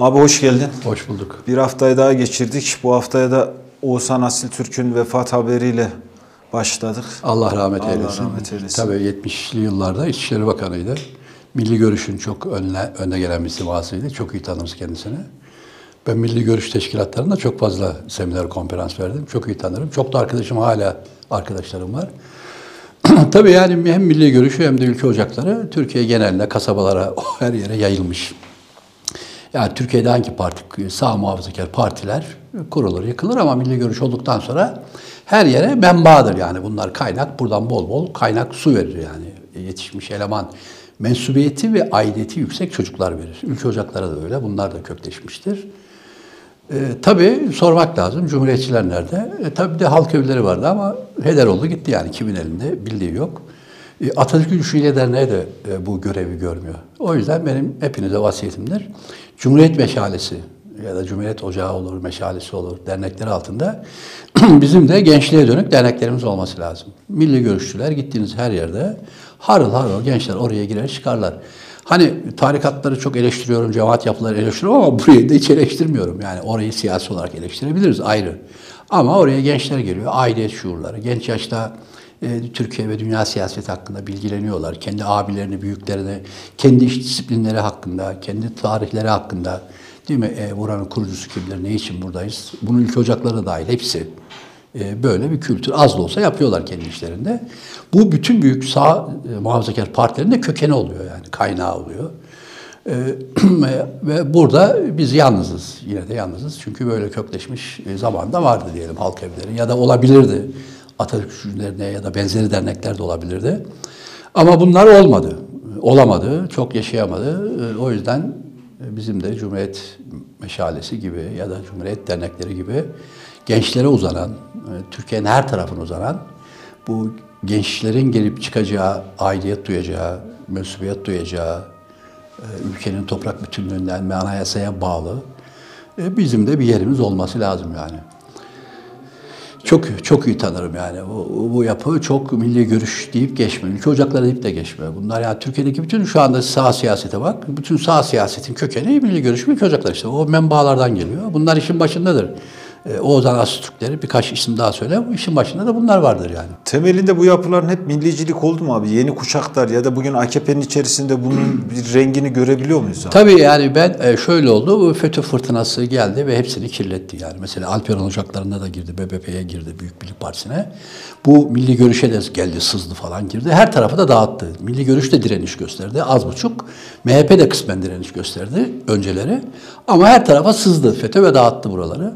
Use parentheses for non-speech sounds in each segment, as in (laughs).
Abi hoş geldin. Hoş bulduk. Bir haftayı daha geçirdik. Bu haftaya da Oğuzhan Asil Türk'ün vefat haberiyle başladık. Allah rahmet Allah eylesin. rahmet eylesin. Tabii 70'li yıllarda İçişleri Bakanı'ydı. Milli Görüş'ün çok önüne, önde gelen bir simasıydı. Çok iyi tanırız kendisini. Ben Milli Görüş teşkilatlarında çok fazla seminer, konferans verdim. Çok iyi tanırım. Çok da arkadaşım hala arkadaşlarım var. (clears throat) Tabii yani hem Milli Görüşü hem de ülke ocakları Türkiye genelinde kasabalara, (laughs) her yere yayılmış. Yani Türkiye'de hangi parti, sağ muhafazakar partiler kurulur, yıkılır ama milli görüş olduktan sonra her yere menbaadır yani. Bunlar kaynak, buradan bol bol kaynak su verir yani. Yetişmiş eleman mensubiyeti ve aidiyeti yüksek çocuklar verir. Ülke ocakları da öyle, bunlar da kökleşmiştir. E, tabii sormak lazım, Cumhuriyetçiler nerede? E, tabii de halk evleri vardı ama heder oldu gitti yani kimin elinde bildiği yok. E, Atatürk Düşünce Derneği de e, bu görevi görmüyor. O yüzden benim hepinize vasiyetimdir. Cumhuriyet Meşalesi ya da Cumhuriyet Ocağı olur, meşalesi olur, dernekleri altında (clears throat) bizim de gençliğe dönük derneklerimiz olması lazım. Milli görüşçüler gittiğiniz her yerde harıl harıl gençler oraya girer çıkarlar. Hani tarikatları çok eleştiriyorum, cemaat yapıları eleştiriyorum ama (laughs) burayı da hiç eleştirmiyorum. Yani orayı siyasi olarak eleştirebiliriz ayrı. Ama oraya gençler geliyor, aidiyet şuurları. Genç yaşta e, Türkiye ve dünya siyaseti hakkında bilgileniyorlar. Kendi abilerini, büyüklerini, kendi iş disiplinleri hakkında, kendi tarihleri hakkında. Değil mi? E, buranın kurucusu kimdir, ne için buradayız? Bunun ülke ocakları da dahil hepsi. E, böyle bir kültür az da olsa yapıyorlar kendi işlerinde. Bu bütün büyük sağ e, muhafazakar partilerin de kökeni oluyor yani, kaynağı oluyor. E, (clears throat) ve burada biz yalnızız, yine de yalnızız. Çünkü böyle kökleşmiş e, zamanda vardı diyelim halk evleri ya da olabilirdi. Atatürk Derneği ya da benzeri dernekler de olabilirdi. Ama bunlar olmadı. Olamadı, çok yaşayamadı. E, o yüzden bizim de Cumhuriyet Meşalesi gibi ya da Cumhuriyet dernekleri gibi gençlere uzanan, Türkiye'nin her tarafına uzanan bu gençlerin gelip çıkacağı, aidiyet duyacağı, mensubiyet duyacağı, ülkenin toprak bütünlüğünden ve anayasaya bağlı bizim de bir yerimiz olması lazım yani. Çok çok iyi tanırım yani. Bu, bu yapı çok milli görüş deyip geçme. Ülke ocakları deyip de geçme. Bunlar yani Türkiye'deki bütün şu anda sağ siyasete bak. Bütün sağ siyasetin kökeni milli görüş ülke ocakları işte. O menbaalardan geliyor. Bunlar işin başındadır. E, Oğuzhan Asutürkleri birkaç isim daha söyle. İşin başında da bunlar vardır yani. Temelinde bu yapıların hep millicilik oldu mu abi? Yeni kuşaklar ya da bugün AKP'nin içerisinde bunun (clears throat) bir rengini görebiliyor muyuz abi? Tabii yani ben e, şöyle oldu. Bu FETÖ fırtınası geldi ve hepsini kirletti yani. Mesela Alperen Ocakları'nda da girdi, BBP'ye girdi, Büyük Birlik Partisi'ne. Bu milli görüşe de geldi, sızdı falan girdi. Her tarafı da dağıttı. Milli görüş de direniş gösterdi. Az buçuk. MHP de kısmen direniş gösterdi önceleri. Ama her tarafa sızdı FETÖ ve dağıttı buraları.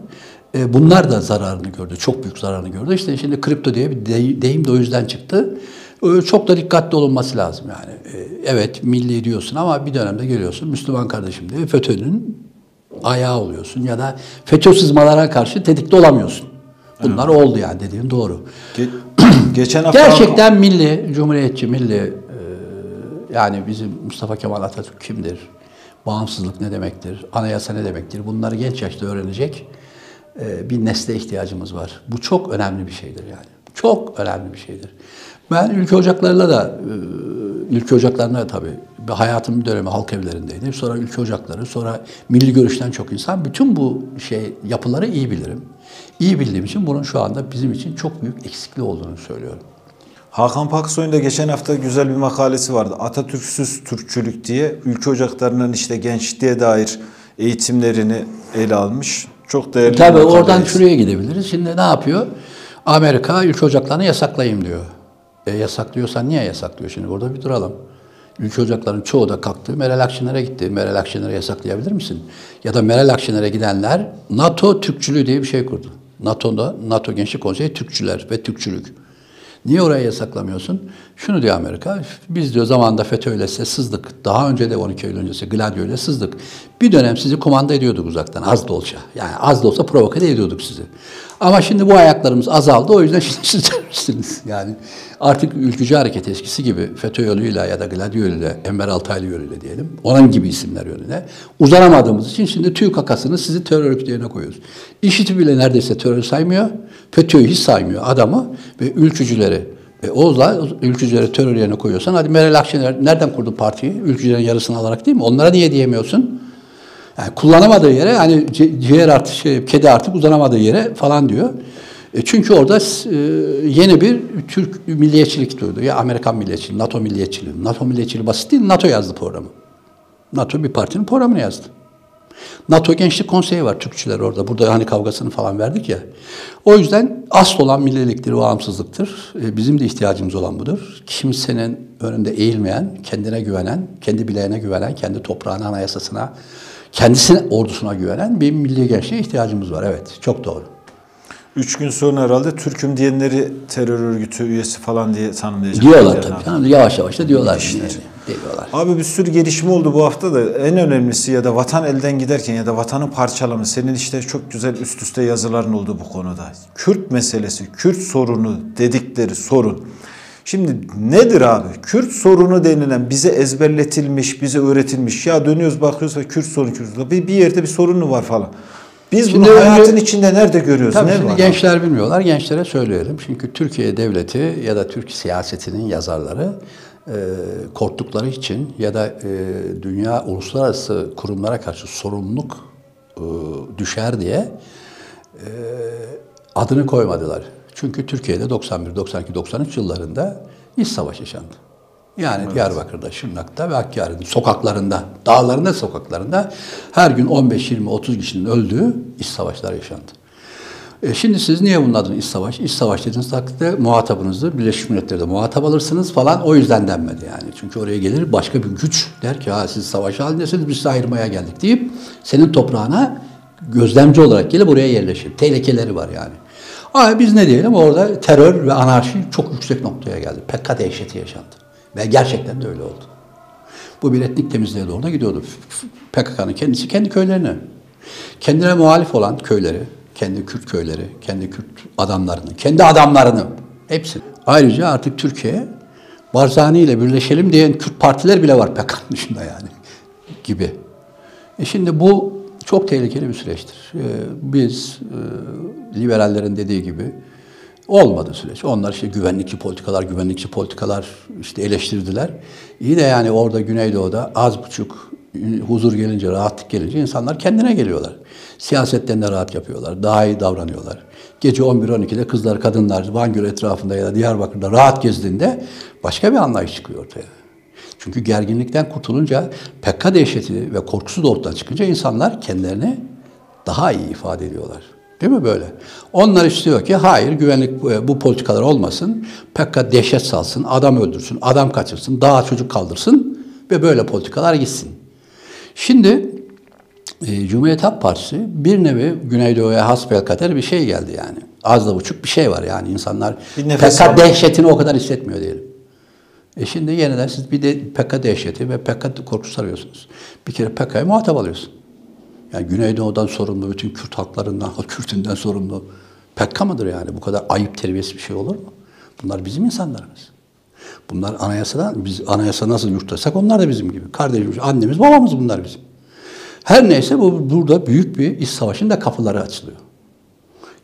E, bunlar da zararını gördü. Çok büyük zararını gördü. İşte şimdi kripto diye bir deyim de o yüzden çıktı. Çok da dikkatli olunması lazım yani. E, evet milli diyorsun ama bir dönemde geliyorsun Müslüman kardeşim diye FETÖ'nün ayağı oluyorsun ya da FETÖ sızmalara karşı tetikte olamıyorsun. Bunlar evet. oldu yani dediğin doğru. Ge (clears throat) geçen hafta gerçekten milli, cumhuriyetçi, milli e, yani bizim Mustafa Kemal Atatürk kimdir? Bağımsızlık ne demektir? Anayasa ne demektir? Bunları genç yaşta öğrenecek e, bir nesle ihtiyacımız var. Bu çok önemli bir şeydir yani. Çok önemli bir şeydir. Ben ülke ocaklarıyla da, e, ülke ocaklarına da tabii hayatımın bir dönemi halk evlerindeydim. Sonra ülke ocakları, sonra milli görüşten çok insan. Bütün bu şey yapıları iyi bilirim. İyi bildiğim için bunun şu anda bizim için çok büyük eksikliği olduğunu söylüyorum. Hakan Paksoy'un da geçen hafta güzel bir makalesi vardı. Atatürk'süz Türkçülük diye ülke ocaklarının işte gençliğe dair eğitimlerini ele almış. Çok değerli. Tabii oradan şuraya gidebiliriz. Şimdi ne yapıyor? Amerika ülke ocaklarını yasaklayayım diyor. E, yasaklıyorsan niye yasaklıyor? Şimdi burada bir duralım. Ülke ocaklarının çoğu da kalktı. Meral Akşener'e gitti. Meral Akşener'e yasaklayabilir misin? Ya da Meral Akşener'e gidenler NATO Türkçülüğü diye bir şey kurdu. NATO'da NATO Gençlik Konseyi Türkçüler ve Türkçülük. Niye oraya yasaklamıyorsun? Şunu diyor Amerika, biz diyor zamanında FETÖ ile sızdık. Daha önce de 12 Eylül öncesi Gladio ile sızdık. Bir dönem sizi kumanda ediyorduk uzaktan az da olsa. Yani az da olsa provoke ediyorduk sizi. Ama şimdi bu ayaklarımız azaldı o yüzden (laughs) şimdi siz terörsünüz. Yani artık ülkücü hareket eskisi gibi FETÖ yoluyla ya da Gladio yoluyla, Enver Altaylı yoluyla diyelim. Onun gibi isimler yoluyla. Uzanamadığımız için şimdi TÜİ kakasını sizi terör örgütlerine koyuyoruz. İşiti bile neredeyse terör saymıyor. FETÖ'yü hiç saymıyor adamı ve ülkücüleri e, Oğuz'la ülkücüleri terör yerine koyuyorsan hadi Meral Akşener nereden kurdu partiyi? Ülkücülerin yarısını alarak değil mi? Onlara niye diyemiyorsun? Yani kullanamadığı yere hani ci- ciğer artık şey, kedi artık uzanamadığı yere falan diyor. E çünkü orada e, yeni bir Türk milliyetçilik duydu. Ya Amerikan milliyetçiliği, NATO milliyetçiliği. NATO milliyetçiliği basit değil, NATO yazdı programı. NATO bir partinin programını yazdı. NATO Gençlik Konseyi var Türkçüler orada. Burada hani kavgasını falan verdik ya. O yüzden asıl olan milliliktir, bağımsızlıktır. E, Bizim de ihtiyacımız olan budur. Kimsenin önünde eğilmeyen, kendine güvenen, kendi bileğine güvenen, kendi toprağına, anayasasına, kendisine, ordusuna güvenen bir milli gençliğe ihtiyacımız var. Evet, çok doğru. Üç gün sonra herhalde Türk'üm diyenleri terör örgütü üyesi falan diye tanımlayacak. Diyorlar Yani tabii. abi. canım. Yavaş yavaş da diyorlar. Yani, diyorlar. Abi bir sürü gelişme oldu bu hafta da en önemlisi ya da vatan elden giderken ya da vatanı parçalama senin işte çok güzel üst üste yazıların oldu bu konuda. Kürt meselesi, Kürt sorunu dedikleri sorun. Şimdi nedir abi? Kürt sorunu denilen bize ezberletilmiş, bize öğretilmiş. Ya dönüyoruz bakıyoruz ve Kürt sorunu, Kürt sorunu. Bir, bir yerde bir sorunu var falan. Biz Şimdi bunu önce- hayatın içinde nerede görüyoruz? Tabii ne şimdi var? gençler bilmiyorlar. Gençlere söyleyelim. Çünkü Türkiye devleti ya da Türk siyasetinin yazarları e, korktukları için ya da e, dünya uluslararası kurumlara karşı sorumluluk e, düşer diye e, adını koymadılar. Çünkü Türkiye'de 91, 92, 93 yıllarında iç savaş yaşandı. Yani Diyarbakır'da, Şırnak'ta ve Hakkari'nin sokaklarında, dağlarında, sokaklarında her gün 15, 20, 30 kişinin öldüğü iç savaşlar yaşandı. E şimdi siz niye bunun adını iç savaş? İç savaş dediğiniz takdirde muhatabınızı Birleşmiş Milletler'de muhatap alırsınız falan o yüzden denmedi yani. Çünkü oraya gelir başka bir güç der ki ha siz savaş halindesiniz biz sizi ayırmaya geldik deyip senin toprağına gözlemci olarak gelip oraya yerleşir. Tehlikeleri var yani. Ama biz ne diyelim orada terör ve anarşi çok yüksek noktaya geldi. PKK dehşeti yaşandı. Ve gerçekten de öyle oldu. Bu bir etnik temizliğe doğru gidiyordu. PKK'nın kendisi kendi köylerine. Kendine muhalif olan köyleri, kendi Kürt köyleri, kendi Kürt adamlarını, kendi adamlarını hepsi. Ayrıca artık Türkiye Barzani ile birleşelim diyen Kürt partiler bile var PKK'nın dışında yani gibi. E şimdi bu çok tehlikeli bir süreçtir. Ee, biz e, liberallerin dediği gibi olmadı süreç. Onlar işte güvenlikçi politikalar, güvenlikçi politikalar işte eleştirdiler. İyi de yani orada Güneydoğu'da az buçuk huzur gelince, rahatlık gelince insanlar kendine geliyorlar. Siyasetten de rahat yapıyorlar, daha iyi davranıyorlar. Gece 11-12'de kızlar, kadınlar Van Gölü etrafında ya da Diyarbakır'da rahat gezdiğinde başka bir anlayış çıkıyor ortaya. Çünkü gerginlikten kurtulunca PKK dehşeti ve korkusu da ortadan çıkınca insanlar kendilerini daha iyi ifade ediyorlar. Değil mi böyle? Onlar istiyor ki hayır güvenlik bu, bu politikalar olmasın. PKK dehşet salsın, adam öldürsün, adam kaçırsın, daha çocuk kaldırsın ve böyle politikalar gitsin. Şimdi e, Cumhuriyet Halk Partisi bir nevi Güneydoğu'ya hasbelkader bir şey geldi yani. Az da buçuk bir şey var yani insanlar PKK dehşetini o kadar hissetmiyor diyelim. E şimdi yeniden siz bir de PKK dehşeti ve PKK korkusu arıyorsunuz. Bir kere PKK'ya muhatap alıyorsun. Yani Güneydoğu'dan sorumlu, bütün Kürt halklarından, (laughs) Kürtünden sorumlu. PKK mıdır yani? Bu kadar ayıp terbiyesiz bir şey olur mu? Bunlar bizim insanlarımız. Bunlar anayasadan, biz anayasa nasıl yurttasak onlar da bizim gibi. Kardeşimiz, annemiz, babamız bunlar bizim. Her neyse bu burada büyük bir iç savaşın da kapıları açılıyor.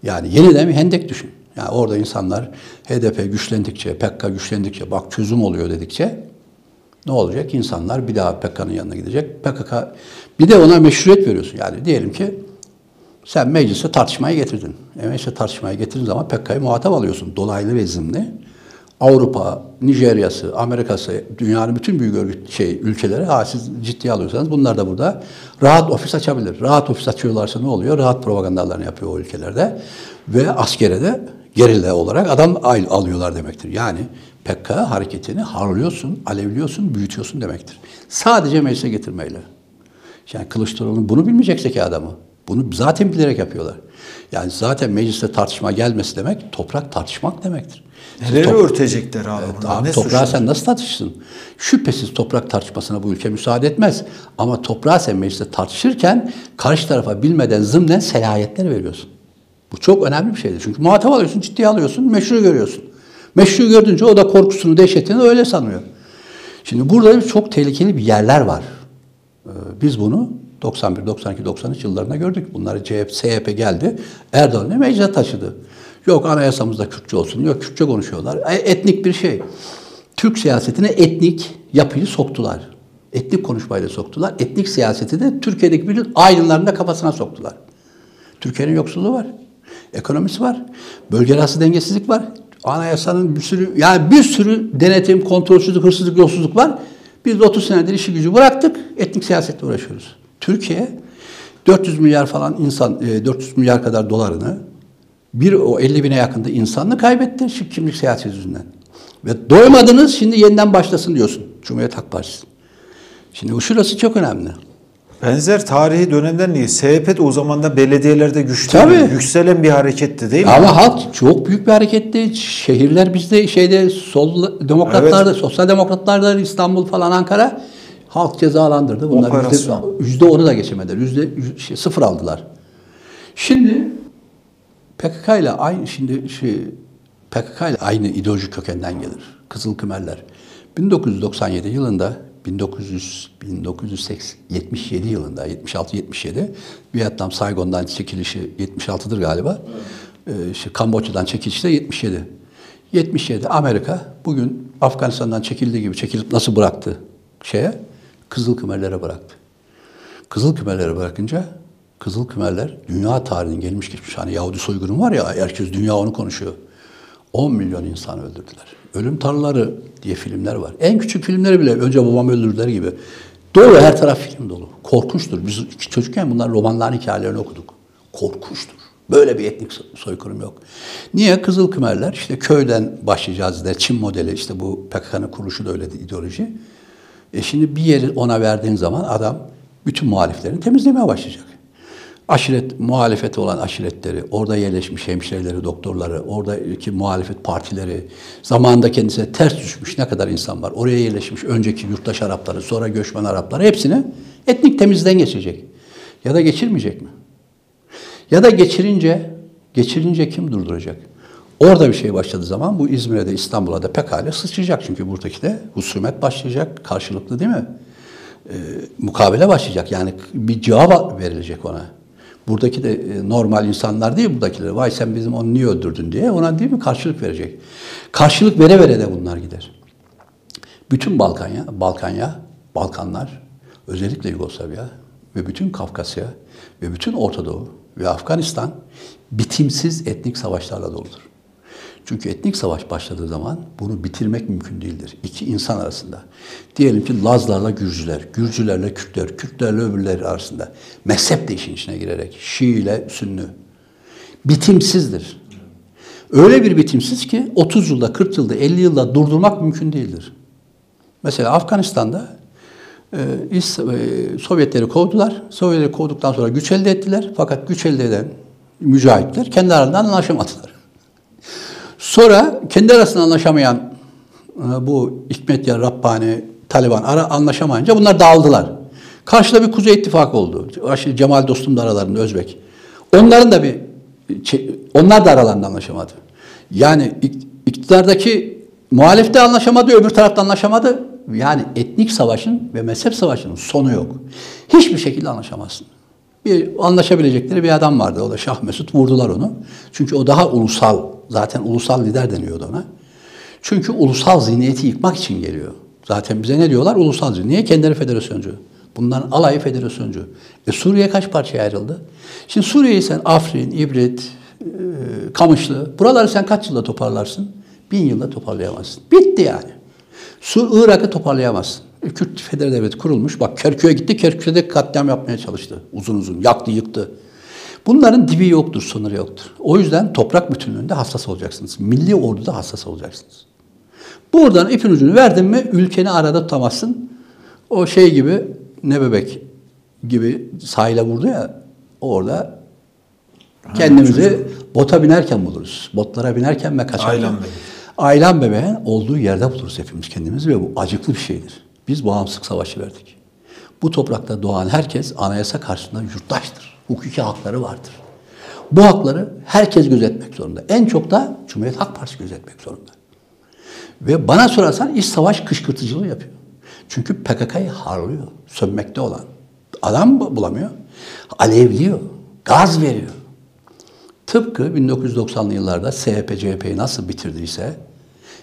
Yani yeniden bir hendek düşün. Yani orada insanlar HDP güçlendikçe, PKK güçlendikçe, bak çözüm oluyor dedikçe ne olacak? İnsanlar bir daha PKK'nın yanına gidecek. PKK bir de ona meşruiyet veriyorsun. Yani diyelim ki sen meclise tartışmaya getirdin. E meclise tartışmaya getirdiğin zaman PKK'yı muhatap alıyorsun. Dolaylı ve zimni. Avrupa, Nijerya'sı, Amerika'sı, dünyanın bütün büyük örgüt şey ülkeleri ha siz ciddiye alıyorsanız bunlar da burada rahat ofis açabilir. Rahat ofis açıyorlarsa ne oluyor? Rahat propagandalarını yapıyor o ülkelerde ve askere de gerilla olarak adam al- alıyorlar demektir. Yani PKK hareketini harlıyorsun, alevliyorsun, büyütüyorsun demektir. Sadece meclise getirmeyle. Yani Kılıçdaroğlu'nun bunu bilmeyecekse ki adamı. Bunu zaten bilerek yapıyorlar. Yani zaten mecliste tartışma gelmesi demek toprak tartışmak demektir. Neleri top- örtecekler abi bunlar? Abi ne toprağı suçlar? sen nasıl tartışırsın? Şüphesiz toprak tartışmasına bu ülke müsaade etmez. Ama toprağı sen mecliste tartışırken karşı tarafa bilmeden zımnen selahiyetler veriyorsun. Bu çok önemli bir şeydir. Çünkü muhatap alıyorsun, ciddiye alıyorsun, meşru görüyorsun. Meşru gördünce o da korkusunu, dehşetini öyle sanıyor. Şimdi burada çok tehlikeli bir yerler var. Ee, Biz bunu 91, 92, 93 yıllarında gördük. Bunları CHP, SHP geldi. Erdoğan'ı meclise taşıdı. Yok anayasamızda Kürtçe olsun. Yok Kürtçe konuşuyorlar. E, Etnik bir şey. Türk siyasetine etnik yapıyı soktular. Etnik konuşmayı da soktular. Etnik siyaseti de Türkiye'deki bütün aydınların da kafasına soktular. Türkiye'nin yoksulluğu var. Ekonomisi var. Bölge arası dengesizlik var. Anayasanın bir sürü yani bir sürü denetim, kontrolsüzlük, hırsızlık, yolsuzluk var. Biz de 30 senedir işi gücü bıraktık. Etnik siyasetle uğraşıyoruz. Türkiye 400 milyar falan insan, 400 e, milyar kadar dolarını bir o 50 bine yakında insanını kaybetti şu kimlik siyaseti yüzünden. Ve doymadınız şimdi yeniden başlasın diyorsun Cumhuriyet Halk Partisi. Şimdi şurası çok önemli. Benzer tarihi dönemden değil. SHP de o zaman da belediyelerde güçlü, yükselen bir hareketti değil mi? Ama halk çok büyük bir hareketti. Şehirler bizde şeyde sol demokratlarda, sosyal demokratlarda İstanbul falan Ankara halk cezalandırdı. Bunlar Operasyon. yüzde onu da geçemediler. Yüzde yüz- şey, sıfır aldılar. Şimdi PKK ile aynı şimdi şey PKK ile aynı ideoloji kökenden gelir. Kızıl Kımerler. 1997 yılında 1900 1977 yılında 76 77 Vietnam Saigon'dan çekilişi 76'dır galiba. Ee, işte Kamboçya'dan çekilişi de 77. 77 Amerika bugün Afganistan'dan çekildiği gibi çekilip nasıl bıraktı şeye? Kızıl Kımerlere bıraktı. Kızıl Kümerleri bırakınca Kızıl Kümerler dünya tarihinin gelmiş geçmiş hani Yahudi soygunu var ya herkes dünya onu konuşuyor. 10 milyon insan öldürdüler. Ölüm Tanrıları diye filmler var. En küçük filmleri bile önce babam öldürdüler gibi. Dolu her taraf film dolu. Korkunçtur. Biz çocukken bunlar romanların hikayelerini okuduk. Korkunçtur. Böyle bir etnik so- soykırım yok. Niye? Kızıl Kümerler işte köyden başlayacağız der. Çin modeli işte bu PKK'nın kuruluşu da öyle ideoloji. E şimdi bir yeri ona verdiğin zaman adam bütün muhaliflerini temizlemeye başlayacak. Aşiret, muhalefeti olan aşiretleri, orada yerleşmiş hemşireleri, doktorları, oradaki muhalefet partileri, zamanında kendisine ters düşmüş ne kadar insan var. Oraya yerleşmiş önceki yurttaş Arapları, sonra göçmen Arapları hepsini etnik temizden geçecek. Ya da geçirmeyecek mi? Ya da geçirince, geçirince kim durduracak? Orada bir şey başladığı zaman bu İzmir'e de İstanbul'a da pekala sıçrayacak. Çünkü buradaki de husumet başlayacak. Karşılıklı değil mi? Ee, mukabele başlayacak. Yani bir cevap verilecek ona. Buradaki de e, normal insanlar değil buradakiler. Vay sen bizim onu niye öldürdün diye ona değil mi karşılık verecek. Karşılık vere vere de bunlar gider. Bütün Balkanya, Balkanya, Balkanlar, özellikle Yugoslavya ve bütün Kafkasya ve bütün Orta Doğu ve Afganistan bitimsiz etnik savaşlarla doludur. Çünkü etnik savaş başladığı zaman bunu bitirmek mümkün değildir. İki insan arasında. Diyelim ki Lazlarla Gürcüler, Gürcülerle Kürtler, Kürtlerle öbürleri arasında. Mezhep de işin içine girerek. Şii ile Sünni. Bitimsizdir. Öyle bir bitimsiz ki 30 yılda, 40 yılda, 50 yılda durdurmak mümkün değildir. Mesela Afganistan'da e, e, Sovyetleri kovdular. Sovyetleri kovduktan sonra güç elde ettiler. Fakat güç elde eden mücahitler kendi aralarında anlaşamadılar. Sonra kendi arasında anlaşamayan e, bu Hikmet ya Rabbani, Taliban ara anlaşamayınca bunlar dağıldılar. Karşıda bir Kuzey İttifakı oldu. Cemal Dostum da aralarında Özbek. Onların da bir onlar da aralarında anlaşamadı. Yani ik- iktidardaki muhalif de anlaşamadı, öbür tarafta anlaşamadı. Yani etnik savaşın ve mezhep savaşının sonu yok. Hiçbir şekilde anlaşamazsın. Bir anlaşabilecekleri bir adam vardı. O da Şah Mesut. Vurdular onu. Çünkü o daha ulusal. Zaten ulusal lider deniyordu ona. Çünkü ulusal zihniyeti yıkmak için geliyor. Zaten bize ne diyorlar? Ulusalcı. Niye? Kendileri federasyoncu. Bunların alayı federasyoncu. E Suriye kaç parçaya ayrıldı? Şimdi Suriye'yi sen Afrin, İbrit, e, Kamışlı, buraları sen kaç yılda toparlarsın? Bin yılda toparlayamazsın. Bitti yani. Su Irak'ı toparlayamazsın. E, Kürt Feder Devleti kurulmuş. Bak Kerkük'e gitti. Kerkük'te katliam yapmaya çalıştı. Uzun uzun. Yaktı, yıktı. Bunların dibi yoktur, sınırı yoktur. O yüzden toprak bütünlüğünde hassas olacaksınız. Milli orduda hassas olacaksınız. Buradan ipin ucunu verdin mi ülkeni arada tutamazsın. O şey gibi ne bebek gibi sahile vurdu ya orada kendimizi bota binerken buluruz. Botlara binerken ve kaçarken. Aylan bebeği. Aylan bebeğin olduğu yerde buluruz hepimiz kendimizi ve bu acıklı bir şeydir. Biz bağımsızlık savaşı verdik. Bu toprakta doğan herkes anayasa karşısında yurttaştır. Hukuki hakları vardır. Bu hakları herkes gözetmek zorunda. En çok da Cumhuriyet Halk Partisi gözetmek zorunda. Ve bana sorarsan iç savaş kışkırtıcılığı yapıyor. Çünkü PKK'yı harlıyor. Sönmekte olan. Adam bu- bulamıyor. Alevliyor. Gaz veriyor. Tıpkı 1990'lı yıllarda SHP CHP'yi nasıl bitirdiyse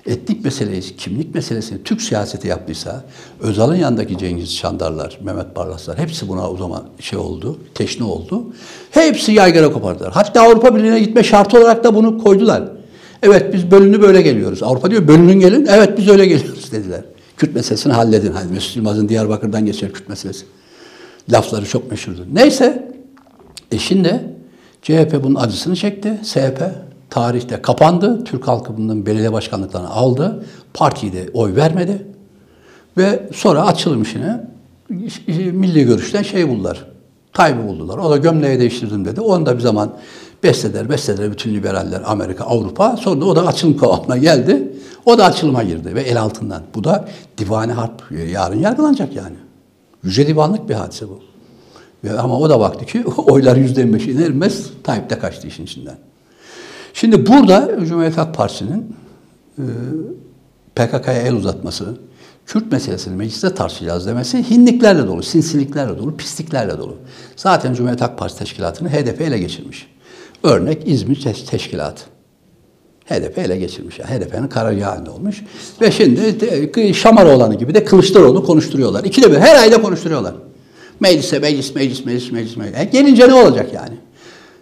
etnik meseleyi, kimlik meselesini Türk siyaseti yaptıysa, Özal'ın yanındaki Cengiz Çandarlar, Mehmet Barlaslar hepsi buna o zaman şey oldu, teşne oldu. Hepsi yaygara kopardılar. Hatta Avrupa Birliği'ne gitme şartı olarak da bunu koydular. Evet biz bölünü böyle geliyoruz. Avrupa diyor bölünün gelin. Evet biz öyle geliyoruz (laughs) dediler. Kürt meselesini halledin. Hani Mesut Yılmaz'ın Diyarbakır'dan geçer Kürt meselesi. Lafları çok meşhurdur. Neyse. E şimdi CHP bunun acısını çekti. SHP tarihte kapandı. Türk halkı bunun belediye başkanlıklarını aldı. Partiyi de oy vermedi. Ve sonra açılım işine milli görüşten şey buldular. Tayyip'i buldular. O da gömleği değiştirdim dedi. Onu da bir zaman besleder, besleder bütün liberaller Amerika, Avrupa. Sonra o da açılım kıvamına geldi. O da açılıma girdi ve el altından. Bu da divane harp yarın yargılanacak yani. Yüce divanlık bir hadise bu. Ama o da baktı ki (laughs) oylar yüzde beş inermez Tayyip de kaçtı işin içinden. Şimdi burada Cumhuriyet Halk Partisi'nin e, PKK'ya el uzatması, Kürt meselesini mecliste tartışacağız demesi hinliklerle dolu, sinsiliklerle dolu, pisliklerle dolu. Zaten Cumhuriyet Halk Partisi teşkilatını HDP ele geçirmiş. Örnek İzmir Teşkilatı. HDP ele geçirmiş. Yani HDP'nin karargahında olmuş. Ve şimdi de, Şamaroğlan'ı gibi de Kılıçdaroğlu konuşturuyorlar. İkide bir her ayda konuşturuyorlar. Meclise, meclis, meclis, meclis, meclis, meclis. E gelince ne olacak yani?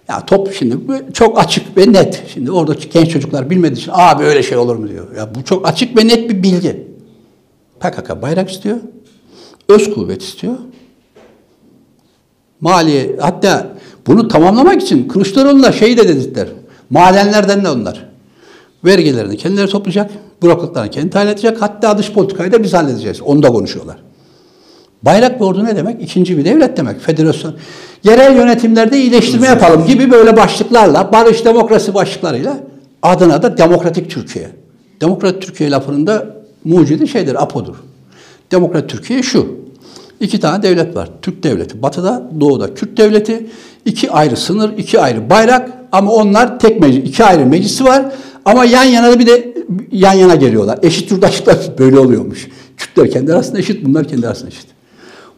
Ya top şimdi çok açık ve net. Şimdi oradaki genç çocuklar bilmediği için abi öyle şey olur mu diyor. Ya bu çok açık ve net bir bilgi. PKK bayrak istiyor. Öz kuvvet istiyor. Maliye hatta bunu tamamlamak için Kılıçdaroğlu'na şey de dediler. Madenlerden de onlar. Vergilerini kendileri toplayacak. Bürokratlarını kendi tayin edecek. Hatta dış politikayı da biz halledeceğiz. Onu da konuşuyorlar. Bayrak ve ordu ne demek? İkinci bir devlet demek. Federasyon. Yerel yönetimlerde iyileştirme yapalım gibi böyle başlıklarla, barış demokrasi başlıklarıyla adına da demokratik Türkiye. Demokratik Türkiye lafının da mucidi şeydir, apodur. Demokratik Türkiye şu. İki tane devlet var. Türk devleti batıda, doğuda Kürt devleti. iki ayrı sınır, iki ayrı bayrak ama onlar tek meclis, iki ayrı meclisi var. Ama yan yana da bir de yan yana geliyorlar. Eşit yurttaşlıklar (laughs) böyle oluyormuş. Kürtler kendi arasında eşit, bunlar kendi arasında eşit.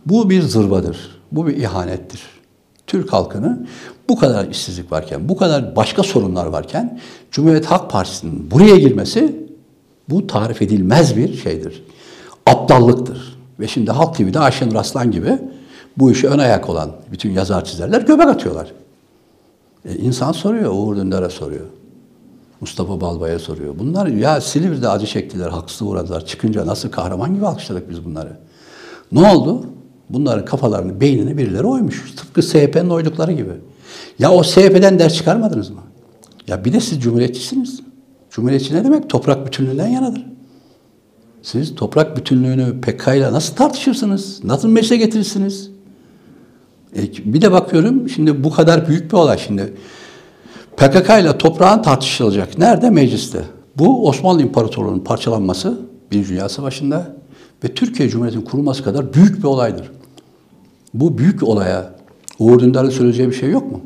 Bu bir zırvadır. Bu bir ihanettir. Türk halkını bu kadar işsizlik varken, bu kadar başka sorunlar varken Cumhuriyet Halk Partisi'nin buraya girmesi bu tarif edilmez bir şeydir. Aptallıktır. Ve şimdi Halk TV'de Ayşenur Aslan gibi bu işi ön ayak olan bütün yazar çizerler göbek atıyorlar. E, insan soruyor, Uğur Dündar'a soruyor. Mustafa Balbay'a soruyor. Bunlar ya Silivri'de acı çektiler, haksız uğradılar. Çıkınca nasıl kahraman gibi alkışladık biz bunları. Ne oldu? Bunların kafalarını, beynini birileri oymuş. Tıpkı SHP'nin oydukları gibi. Ya o SHP'den ders çıkarmadınız mı? Ya bir de siz cumhuriyetçisiniz. Cumhuriyetçi ne demek? Toprak bütünlüğünden yanadır. Siz toprak bütünlüğünü PKK ile nasıl tartışırsınız? Nasıl meclise getirirsiniz? E, bir de bakıyorum şimdi bu kadar büyük bir olay şimdi. PKK ile toprağın tartışılacak. Nerede? Mecliste. Bu Osmanlı İmparatorluğu'nun parçalanması Birinci Dünya Savaşı'nda ve Türkiye Cumhuriyeti'nin kurulması kadar büyük bir olaydır. Bu büyük olaya Uğur Dündar'ın söyleyeceği bir şey yok mu?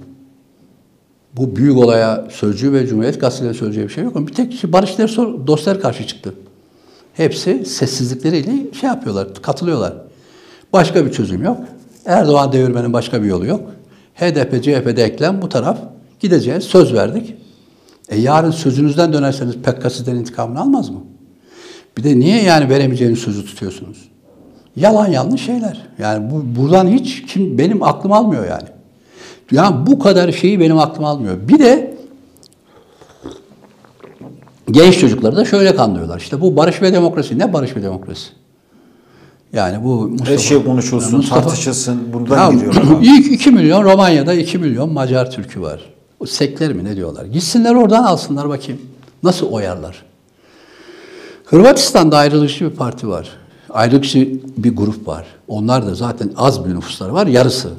Bu büyük olaya Sözcü ve Cumhuriyet Gazeteleri söyleyeceği bir şey yok mu? Bir tek Barış Tersoy dostlar karşı çıktı. Hepsi sessizlikleriyle şey yapıyorlar, katılıyorlar. Başka bir çözüm yok. Erdoğan devirmenin başka bir yolu yok. HDP, CHP'de eklem bu taraf gideceğiz. Söz verdik. E yarın sözünüzden dönerseniz PKK sizden intikamını almaz mı? Bir de niye yani veremeyeceğiniz sözü tutuyorsunuz? Yalan yanlış şeyler. Yani bu buradan hiç kim benim aklım almıyor yani. Yani bu kadar şeyi benim aklım almıyor. Bir de genç çocukları da şöyle kandırıyorlar. İşte bu barış ve demokrasi. Ne barış ve demokrasi? Yani bu Mustafa, Her şey konuşulsun, Mustafa, tartışılsın. Buradan ya, gidiyor. (clears throat) İlk 2 milyon Romanya'da 2 milyon Macar Türk'ü var. O sekler mi ne diyorlar? Gitsinler oradan alsınlar bakayım. Nasıl oyarlar? Hırvatistan'da ayrılıkçı bir parti var. Ayrılıkçı bir grup var. Onlar da zaten az bir nüfusları var, yarısı.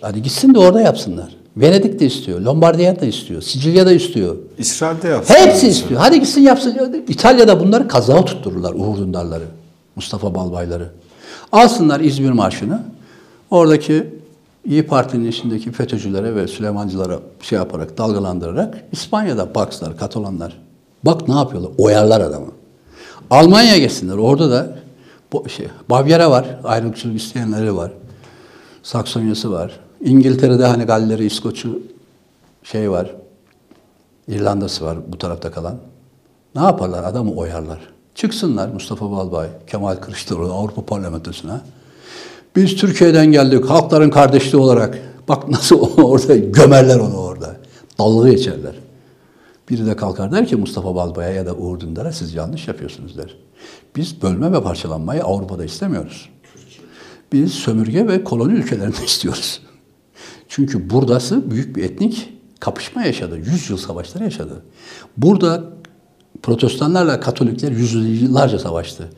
Hadi gitsin de orada yapsınlar. Venedik de istiyor, Lombardiya da istiyor, Sicilya da istiyor. İsrail'de yapsın. Hepsi istiyor. Hadi gitsin yapsın. İtalya'da bunları kazağa tuttururlar Uğur Dündarları, Mustafa Balbayları. Alsınlar İzmir Marşı'nı. Oradaki İyi Parti'nin içindeki FETÖ'cülere ve Süleymancılara şey yaparak, dalgalandırarak İspanya'da baksınlar, Katolanlar. Bak ne yapıyorlar? Oyarlar adamı. Almanya'ya geçsinler. Orada da şey, Bavyera var. Ayrılıkçılık isteyenleri var. Saksonya'sı var. İngiltere'de hani Galleri, İskoç'u şey var. İrlanda'sı var bu tarafta kalan. Ne yaparlar? Adamı oyarlar. Çıksınlar Mustafa Balbay, Kemal Kılıçdaroğlu Avrupa Parlamentosu'na. Biz Türkiye'den geldik halkların kardeşliği olarak. Bak nasıl (laughs) orada gömerler onu orada. Dalga geçerler. Biri de kalkar der ki Mustafa Balbay'a ya da Uğur Dündar'a siz yanlış yapıyorsunuz der. Biz bölme ve parçalanmayı Avrupa'da istemiyoruz. Biz sömürge ve koloni ülkelerinde (laughs) istiyoruz. Çünkü buradası büyük bir etnik kapışma yaşadı. Yüz yıl savaşları yaşadı. Burada protestanlarla katolikler yüzyıllarca savaştı.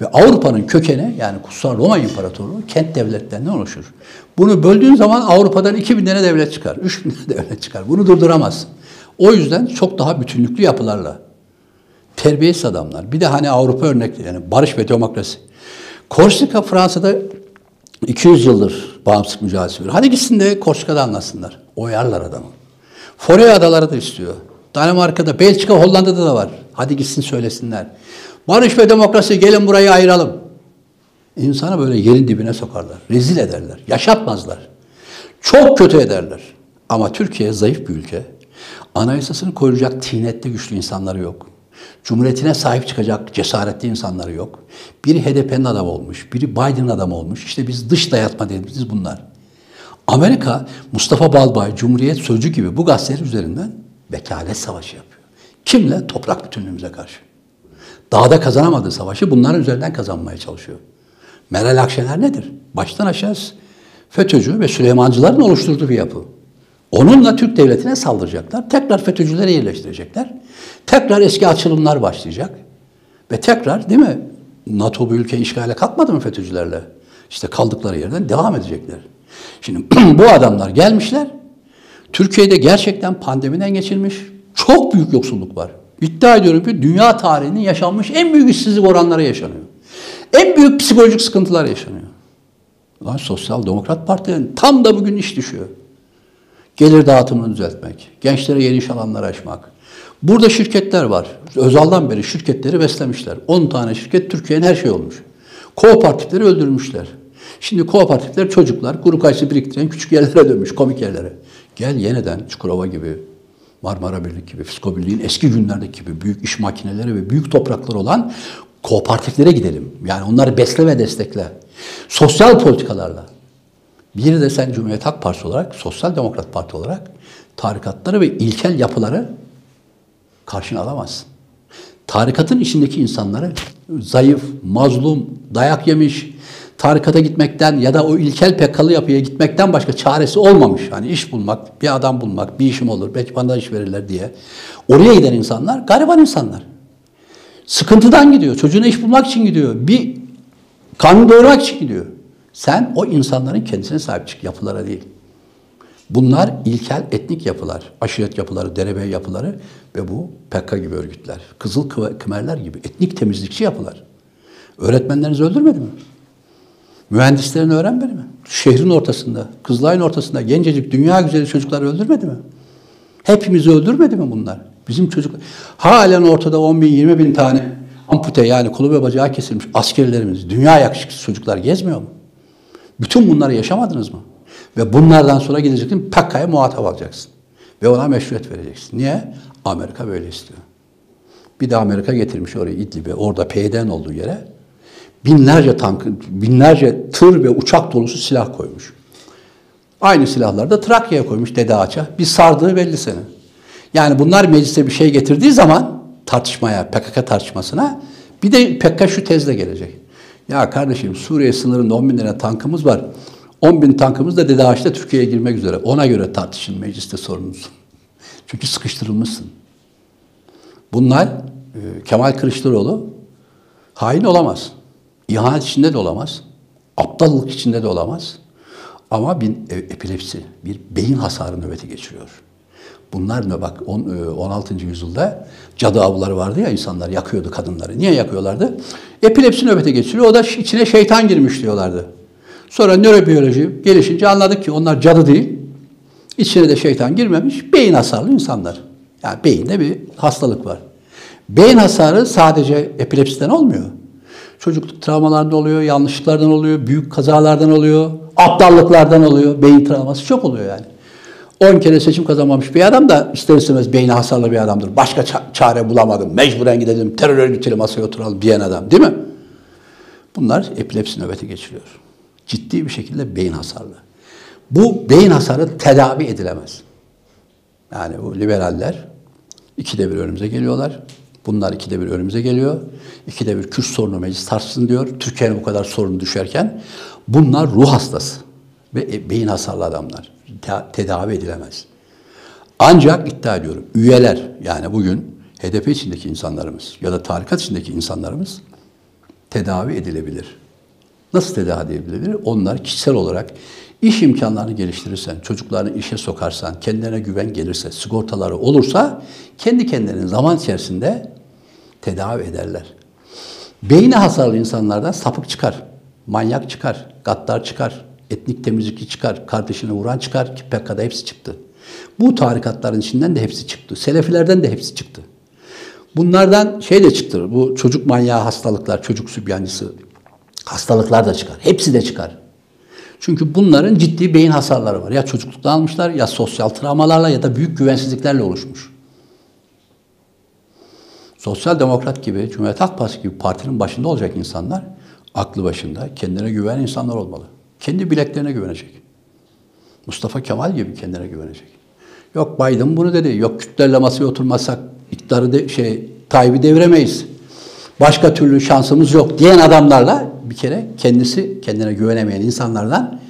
Ve Avrupa'nın kökeni yani Kutsal Roma İmparatorluğu kent devletlerinden oluşur. Bunu böldüğün zaman Avrupa'dan 2000 tane devlet çıkar, 3000 tane devlet çıkar. Bunu durduramaz. O yüzden çok daha bütünlüklü yapılarla. Terbiyesiz adamlar. Bir de hani Avrupa örnekleri yani barış ve demokrasi. Korsika Fransa'da 200 yıldır bağımsızlık mücadelesi veriyor. Hadi gitsin de Korsika'da anlasınlar. Oyarlar adamı. Forey adaları da istiyor. Danimarka'da, Belçika, Hollanda'da da var. Hadi gitsin söylesinler. Barış ve demokrasi gelin burayı ayıralım. İnsanı böyle yerin dibine sokarlar. Rezil ederler. Yaşatmazlar. Çok kötü ederler. Ama Türkiye zayıf bir ülke. Anayasasını koruyacak tinette güçlü insanları yok. Cumhuriyetine sahip çıkacak cesaretli insanları yok. Biri HDP'nin adamı olmuş, biri Biden'ın adamı olmuş. İşte biz dış dayatma dediğimiz bunlar. Amerika, Mustafa Balbay, Cumhuriyet Sözcü gibi bu gazeteler üzerinden vekalet savaşı yapıyor. Kimle? Toprak bütünlüğümüze karşı. Dağda kazanamadığı savaşı bunların üzerinden kazanmaya çalışıyor. Meral Akşener nedir? Baştan aşağı FETÖ'cü ve Süleymancıların oluşturduğu bir yapı. Onunla Türk devletine saldıracaklar. Tekrar FETÖ'cüleri yerleştirecekler. Tekrar eski açılımlar başlayacak. Ve tekrar değil mi? NATO bu ülke işgale kalkmadı mı FETÖ'cülerle? İşte kaldıkları yerden devam edecekler. Şimdi (clears throat) bu adamlar gelmişler. Türkiye'de gerçekten pandemiden geçilmiş çok büyük yoksulluk var. İddia ediyorum ki dünya tarihinin yaşanmış en büyük işsizlik oranları yaşanıyor. En büyük psikolojik sıkıntılar yaşanıyor. Lan Sosyal Demokrat Parti'nin tam da bugün iş düşüyor. Gelir dağıtımını düzeltmek, gençlere yeni iş alanları açmak. Burada şirketler var. Özal'dan beri şirketleri beslemişler. 10 tane şirket Türkiye'nin her şey olmuş. Kooperatifleri öldürmüşler. Şimdi kooperatifler çocuklar kuru kayısı biriktiren küçük yerlere dönmüş, komik yerlere. Gel yeniden Çukurova gibi, Marmara Birlik gibi, Fisko Birliği'nin eski günlerdeki gibi büyük iş makineleri ve büyük toprakları olan kooperatiflere gidelim. Yani onları besle ve destekle. Sosyal politikalarla. Bir de sen Cumhuriyet Halk Partisi olarak, Sosyal Demokrat Parti olarak tarikatları ve ilkel yapıları karşına alamazsın. Tarikatın içindeki insanları zayıf, mazlum, dayak yemiş, tarikata gitmekten ya da o ilkel pekkalı yapıya gitmekten başka çaresi olmamış. Hani iş bulmak, bir adam bulmak, bir işim olur, belki bana iş verirler diye. Oraya giden insanlar gariban insanlar. Sıkıntıdan gidiyor, çocuğuna iş bulmak için gidiyor, bir kanun doyurmak için gidiyor. Sen o insanların kendisine sahip çık, yapılara değil. Bunlar ilkel etnik yapılar, aşiret yapıları, derebey yapıları ve bu PKK gibi örgütler. Kızıl Kımerler gibi etnik temizlikçi yapılar. Öğretmenlerinizi öldürmedi mi? Mühendislerini öğrenmedi mi? Şehrin ortasında, Kızılay'ın ortasında gencecik, dünya güzeli çocukları öldürmedi mi? Hepimizi öldürmedi mi bunlar? Bizim çocuk halen ortada 10 bin, 20 bin tane ampute yani kolu ve bacağı kesilmiş askerlerimiz, dünya yakışıklı çocuklar gezmiyor mu? Bütün bunları yaşamadınız mı? Ve bunlardan sonra gideceksin PKK'ya muhatap alacaksın. Ve ona meşruiyet vereceksin. Niye? Amerika böyle istiyor. Bir de Amerika getirmiş oraya İdlib'e, orada PYD'nin olduğu yere binlerce tank, binlerce tır ve uçak dolusu silah koymuş. Aynı silahları da Trakya'ya koymuş Dede Ağaç'a. Bir sardığı belli senin. Yani bunlar meclise bir şey getirdiği zaman tartışmaya, PKK tartışmasına bir de PKK şu tezle gelecek. Ya kardeşim Suriye sınırında 10 bin tane tankımız var. 10 bin tankımız da Dede Ağaç'ta Türkiye'ye girmek üzere. Ona göre tartışın mecliste sorunuz. Çünkü sıkıştırılmışsın. Bunlar e, Kemal Kılıçdaroğlu hain olamaz. İhanet içinde de olamaz. Aptallık içinde de olamaz. Ama bir e, epilepsi, bir beyin hasarı nöbeti geçiriyor. Bunlar ne bak 16. E, yüzyılda cadı avları vardı ya insanlar yakıyordu kadınları. Niye yakıyorlardı? Epilepsi nöbeti geçiriyor. O da içine şeytan girmiş diyorlardı. Sonra nörobiyoloji gelişince anladık ki onlar cadı değil. İçine de şeytan girmemiş. Beyin hasarlı insanlar. Yani beyinde bir hastalık var. Beyin hasarı sadece epilepsiden olmuyor. Çocukluk travmalardan oluyor, yanlışlıklardan oluyor, büyük kazalardan oluyor, aptallıklardan oluyor, beyin travması çok oluyor yani. 10 kere seçim kazanmamış bir adam da ister istemez beyni hasarlı bir adamdır. Başka ça- çare bulamadım. Mecburen gidelim terör örgütüyle masaya oturalım diyen adam değil mi? Bunlar epilepsi nöbeti geçiriyor. Ciddi bir şekilde beyin hasarlı. Bu beyin hasarı tedavi edilemez. Yani bu liberaller ikide bir önümüze geliyorlar. Bunlar ikide bir önümüze geliyor. İkide bir Kürt sorunu meclis tartışsın diyor. Türkiye'nin bu kadar sorunu düşerken bunlar ruh hastası ve e, beyin hasarlı adamlar. Te- tedavi edilemez. Ancak iddia ediyorum üyeler yani bugün HDP içindeki insanlarımız ya da tarikat içindeki insanlarımız tedavi edilebilir. Nasıl tedavi edilebilir? Onlar kişisel olarak iş imkanlarını geliştirirsen, çocuklarını işe sokarsan, kendilerine güven gelirse, sigortaları olursa kendi kendilerinin zaman içerisinde tedavi ederler. Beyni hasarlı insanlardan sapık çıkar, manyak çıkar, gaddar çıkar, etnik temizlikçi çıkar, kardeşini vuran çıkar ki PKK'da hepsi çıktı. Bu tarikatların içinden de hepsi çıktı. Selefilerden de hepsi çıktı. Bunlardan şey de çıktı. Bu çocuk manyağı hastalıklar, çocuk sübyancısı hastalıklar da çıkar. Hepsi de çıkar. Çünkü bunların ciddi beyin hasarları var. Ya çocuklukta almışlar ya sosyal travmalarla ya da büyük güvensizliklerle oluşmuş. Sosyal Demokrat gibi, Cumhuriyet Halk Partisi gibi partinin başında olacak insanlar aklı başında, kendine güvenen insanlar olmalı. Kendi bileklerine güvenecek. Mustafa Kemal gibi kendine güvenecek. Yok Biden bunu dedi. Yok Kürtlerle masaya oturmazsak iktidarı de, şey Tayyip'i deviremeyiz. Başka türlü şansımız yok diyen adamlarla bir kere kendisi kendine güvenemeyen insanlardan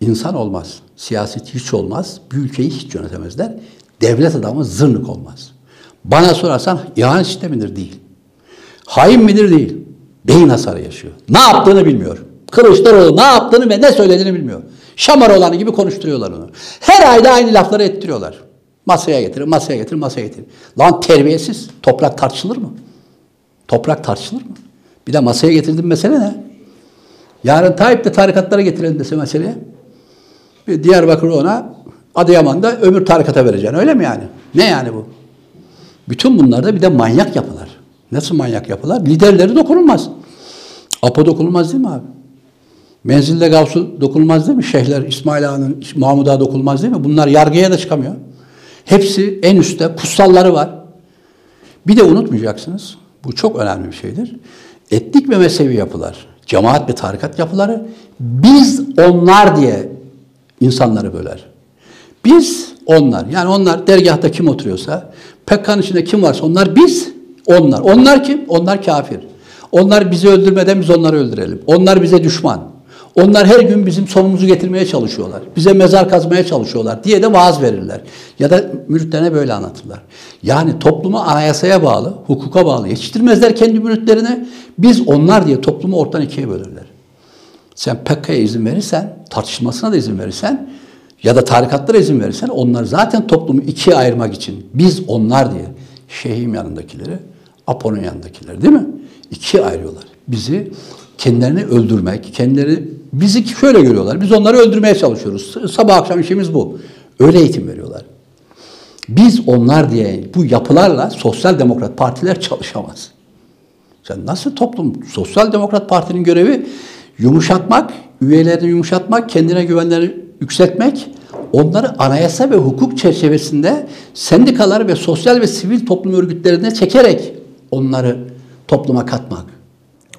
insan olmaz. Siyaset hiç olmaz. Bir ülkeyi hiç yönetemezler. Devlet adamı zırnık olmaz. Bana sorarsan ihanet sistemidir değil. Hain midir değil. Beyin hasarı yaşıyor. Ne yaptığını bilmiyor. Kılıçdaroğlu ne yaptığını ve ne söylediğini bilmiyor. Şamar olanı gibi konuşturuyorlar onu. Her ayda aynı lafları ettiriyorlar. Masaya getirin, masaya getirin, masaya getirin. Lan terbiyesiz. Toprak tartışılır mı? Toprak tartışılır mı? Bir de masaya getirdiğin mesele ne? Yarın Tayyip de tarikatlara getirelim dese meseleye. Bir Diyarbakır ona Adıyaman'da ömür tarikata vereceksin. Öyle mi yani? Ne yani bu? Bütün bunlarda bir de manyak yapılar. Nasıl manyak yapılar? Liderleri dokunulmaz. Apo dokunulmaz değil mi abi? Menzilde Gavsu dokunulmaz değil mi? Şeyhler İsmail Ağa'nın, Mahmud Ağa dokunulmaz değil mi? Bunlar yargıya da çıkamıyor. Hepsi en üstte kutsalları var. Bir de unutmayacaksınız. Bu çok önemli bir şeydir. Etnik ve mezhebi yapılar, cemaat ve tarikat yapıları biz onlar diye insanları böler. Biz onlar. Yani onlar dergahta kim oturuyorsa, PKK'nın içinde kim varsa onlar biz, onlar. Onlar kim? Onlar kafir. Onlar bizi öldürmeden biz onları öldürelim. Onlar bize düşman. Onlar her gün bizim sonumuzu getirmeye çalışıyorlar. Bize mezar kazmaya çalışıyorlar diye de vaaz verirler. Ya da müritlerine böyle anlatırlar. Yani toplumu anayasaya bağlı, hukuka bağlı yetiştirmezler kendi müritlerine. Biz onlar diye toplumu ortadan ikiye bölürler. Sen PKK'ya izin verirsen, tartışmasına da izin verirsen ya da tarikatlara izin verirsen onlar zaten toplumu ikiye ayırmak için biz onlar diye şeyhim yanındakileri, Apo'nun yanındakileri değil mi? İkiye ayırıyorlar. Bizi kendilerini öldürmek, kendileri bizi şöyle görüyorlar. Biz onları öldürmeye çalışıyoruz. Sabah akşam işimiz bu. Öyle eğitim veriyorlar. Biz onlar diye bu yapılarla sosyal demokrat partiler çalışamaz. Sen nasıl toplum, sosyal demokrat partinin görevi yumuşatmak, üyelerini yumuşatmak, kendine güvenleri yükseltmek, onları anayasa ve hukuk çerçevesinde sendikalar ve sosyal ve sivil toplum örgütlerine çekerek onları topluma katmak.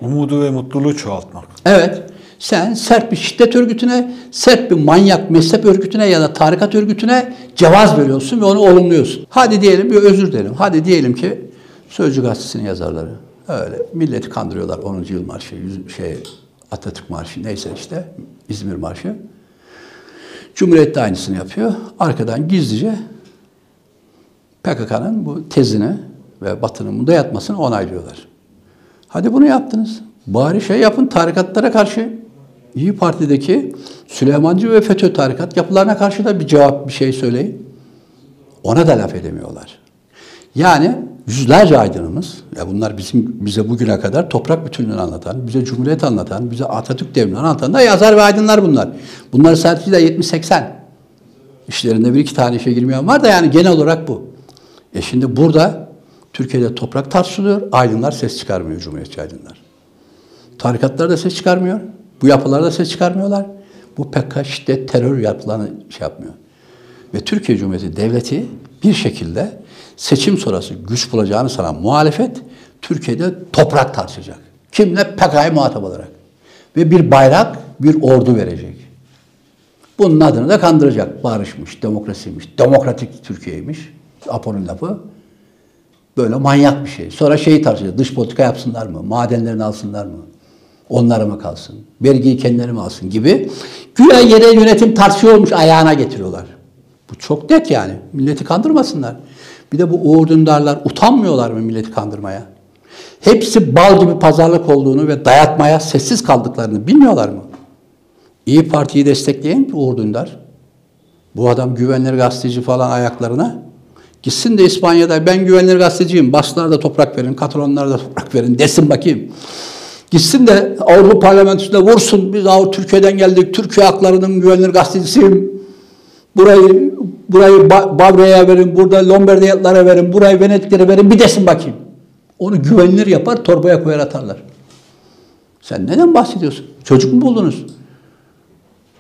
Umudu ve mutluluğu çoğaltmak. Evet. Sen sert bir şiddet örgütüne, sert bir manyak mezhep örgütüne ya da tarikat örgütüne cevaz veriyorsun ve onu olumluyorsun. Hadi diyelim bir özür dilerim. Hadi diyelim ki Sözcü Gazetesi'nin yazarları öyle milleti kandırıyorlar 10. yıl marşı, şey Atatürk Marşı neyse işte İzmir Marşı. Cumhuriyet de aynısını yapıyor. Arkadan gizlice PKK'nın bu tezini ve Batı'nın bunda yatmasını onaylıyorlar. Hadi bunu yaptınız. Bari şey yapın tarikatlara karşı İyi Parti'deki Süleymancı ve FETÖ tarikat yapılarına karşı da bir cevap bir şey söyleyin. Ona da laf edemiyorlar. Yani yüzlerce aydınımız, ya bunlar bizim bize bugüne kadar toprak bütünlüğünü anlatan, bize Cumhuriyet anlatan, bize Atatürk devrini anlatan da yazar ve aydınlar bunlar. Bunlar sadece de 70-80. İşlerinde bir iki tane işe girmeyen var da yani genel olarak bu. E şimdi burada Türkiye'de toprak tartışılıyor, aydınlar ses çıkarmıyor Cumhuriyetçi aydınlar. Tarikatlar da ses çıkarmıyor. Bu yapılar da ses çıkarmıyorlar. Bu PKK şiddet, terör yapılarını şey yapmıyor. ve Türkiye Cumhuriyeti Devleti bir şekilde seçim sonrası güç bulacağını sanan muhalefet Türkiye'de toprak tartışacak. Kimle? PKK'ya muhatap olarak. Ve bir bayrak, bir ordu verecek. Bunun adını da kandıracak. Barışmış, demokrasiymiş, demokratik Türkiye'ymiş. Apo'nun lafı. Böyle manyak bir şey. Sonra şeyi tartışacak. Dış politika yapsınlar mı? Madenlerini alsınlar mı? Onlara mı kalsın? Vergiyi kendileri mi alsın gibi. Güya yerel yönetim tartışıyormuş ayağına getiriyorlar. Bu çok net yani. Milleti kandırmasınlar. Bir de bu Uğur Dündarlar utanmıyorlar mı milleti kandırmaya? Hepsi bal gibi pazarlık olduğunu ve dayatmaya sessiz kaldıklarını bilmiyorlar mı? İyi Parti'yi destekleyen Uğur Dündar. Bu adam güvenilir gazeteci falan ayaklarına. Gitsin de İspanya'da ben güvenilir gazeteciyim. Baslara da toprak verin, Katalonlara da toprak verin desin bakayım. Gitsin de Avrupa Parlamentosu'nda vursun. Biz Avrupa Türkiye'den geldik. Türkiye haklarının güvenilir gazetecisiyim. Burayı burayı Bavra'ya verin, burada Lombardiyatlara verin, burayı Venediklere verin bir desin bakayım. Onu güvenilir yapar, torbaya koyar atarlar. Sen neden bahsediyorsun? Çocuk mu buldunuz?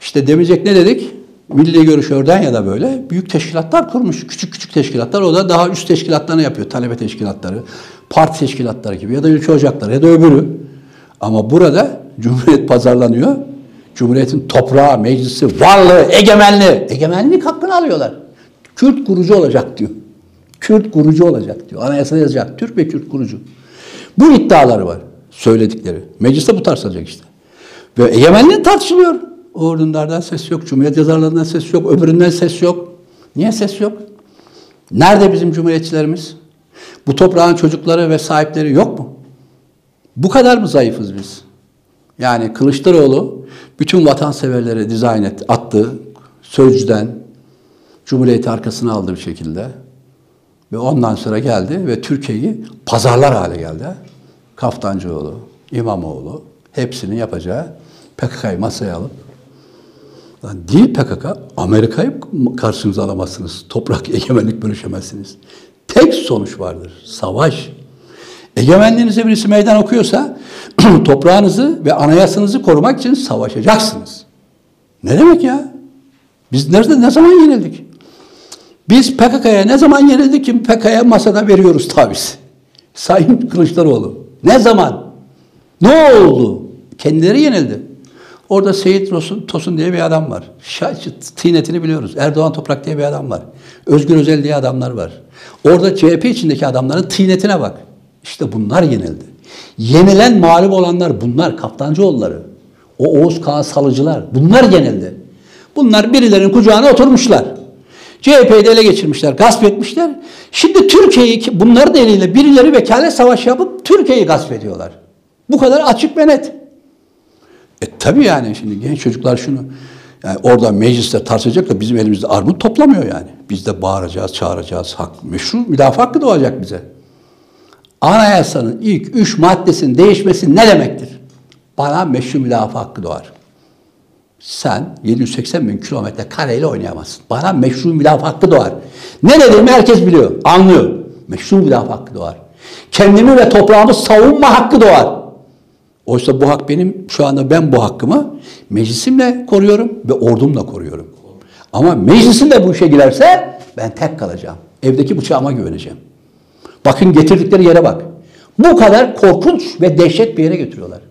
İşte demeyecek ne dedik? Milli Görüş Örden ya da böyle büyük teşkilatlar kurmuş. Küçük küçük teşkilatlar. O da daha üst teşkilatlarını yapıyor. Talebe teşkilatları, parti teşkilatları gibi ya da ülke ocakları ya da öbürü. Ama burada Cumhuriyet pazarlanıyor. Cumhuriyetin toprağı, meclisi, varlığı, egemenliği. Egemenlik hakkını alıyorlar. Kürt kurucu olacak diyor. Kürt kurucu olacak diyor. Anayasa yazacak. Türk ve Kürt kurucu. Bu iddiaları var. Söyledikleri. Mecliste bu tartışılacak işte. Ve egemenliği tartışılıyor. Uğur Dündar'dan ses yok. Cumhuriyet yazarlarından ses yok. Öbüründen ses yok. Niye ses yok? Nerede bizim cumhuriyetçilerimiz? Bu toprağın çocukları ve sahipleri yok mu? Bu kadar mı zayıfız biz? Yani Kılıçdaroğlu bütün vatanseverleri dizayn et, attı. Sözcüden Cumhuriyeti arkasına aldı bir şekilde. Ve ondan sonra geldi ve Türkiye'yi pazarlar hale geldi. Kaftancıoğlu, İmamoğlu hepsinin yapacağı PKK'yı masaya alıp Lan değil PKK, Amerika'yı karşınıza alamazsınız. Toprak egemenlik bölüşemezsiniz. Tek sonuç vardır. Savaş. Egemenliğinize birisi meydan okuyorsa (clears throat) toprağınızı ve anayasanızı korumak için savaşacaksınız. Ne demek ya? Biz nerede ne zaman yenildik? Biz PKK'ya ne zaman yenildik ki PKK'ya masada veriyoruz tabiz. Sayın Kılıçdaroğlu. Ne zaman? Ne oldu? Kendileri yenildi. Orada Seyit Tosun, Tosun diye bir adam var. Tinetini biliyoruz. Erdoğan Toprak diye bir adam var. Özgür Özel diye adamlar var. Orada CHP içindeki adamların tinetine bak. İşte bunlar yenildi. Yenilen mağlup olanlar bunlar. Kaptancıoğulları. O Oğuz Kağan Salıcılar. Bunlar yenildi. Bunlar birilerinin kucağına oturmuşlar. CHP'yi de ele geçirmişler, gasp etmişler. Şimdi Türkiye'yi bunların eliyle birileri vekalet savaşı yapıp Türkiye'yi gasp ediyorlar. Bu kadar açık ve net. E tabi yani şimdi genç çocuklar şunu yani orada mecliste tartışacak da bizim elimizde armut toplamıyor yani. Biz de bağıracağız, çağıracağız. Hak, meşru müdafaa hakkı doğacak bize. Anayasanın ilk üç maddesinin değişmesi ne demektir? Bana meşru müdafaa hakkı doğar. Sen 780 bin kilometre kareyle oynayamazsın. Bana meşru müdafaa hakkı doğar. Ne dediğimi herkes biliyor, anlıyor. Meşru müdafaa hakkı doğar. Kendimi ve toprağımı savunma hakkı doğar. Oysa bu hak benim, şu anda ben bu hakkımı meclisimle koruyorum ve ordumla koruyorum. Ama meclisin de bu işe girerse ben tek kalacağım. Evdeki bıçağıma güveneceğim. Bakın getirdikleri yere bak. Bu kadar korkunç ve dehşet bir yere götürüyorlar.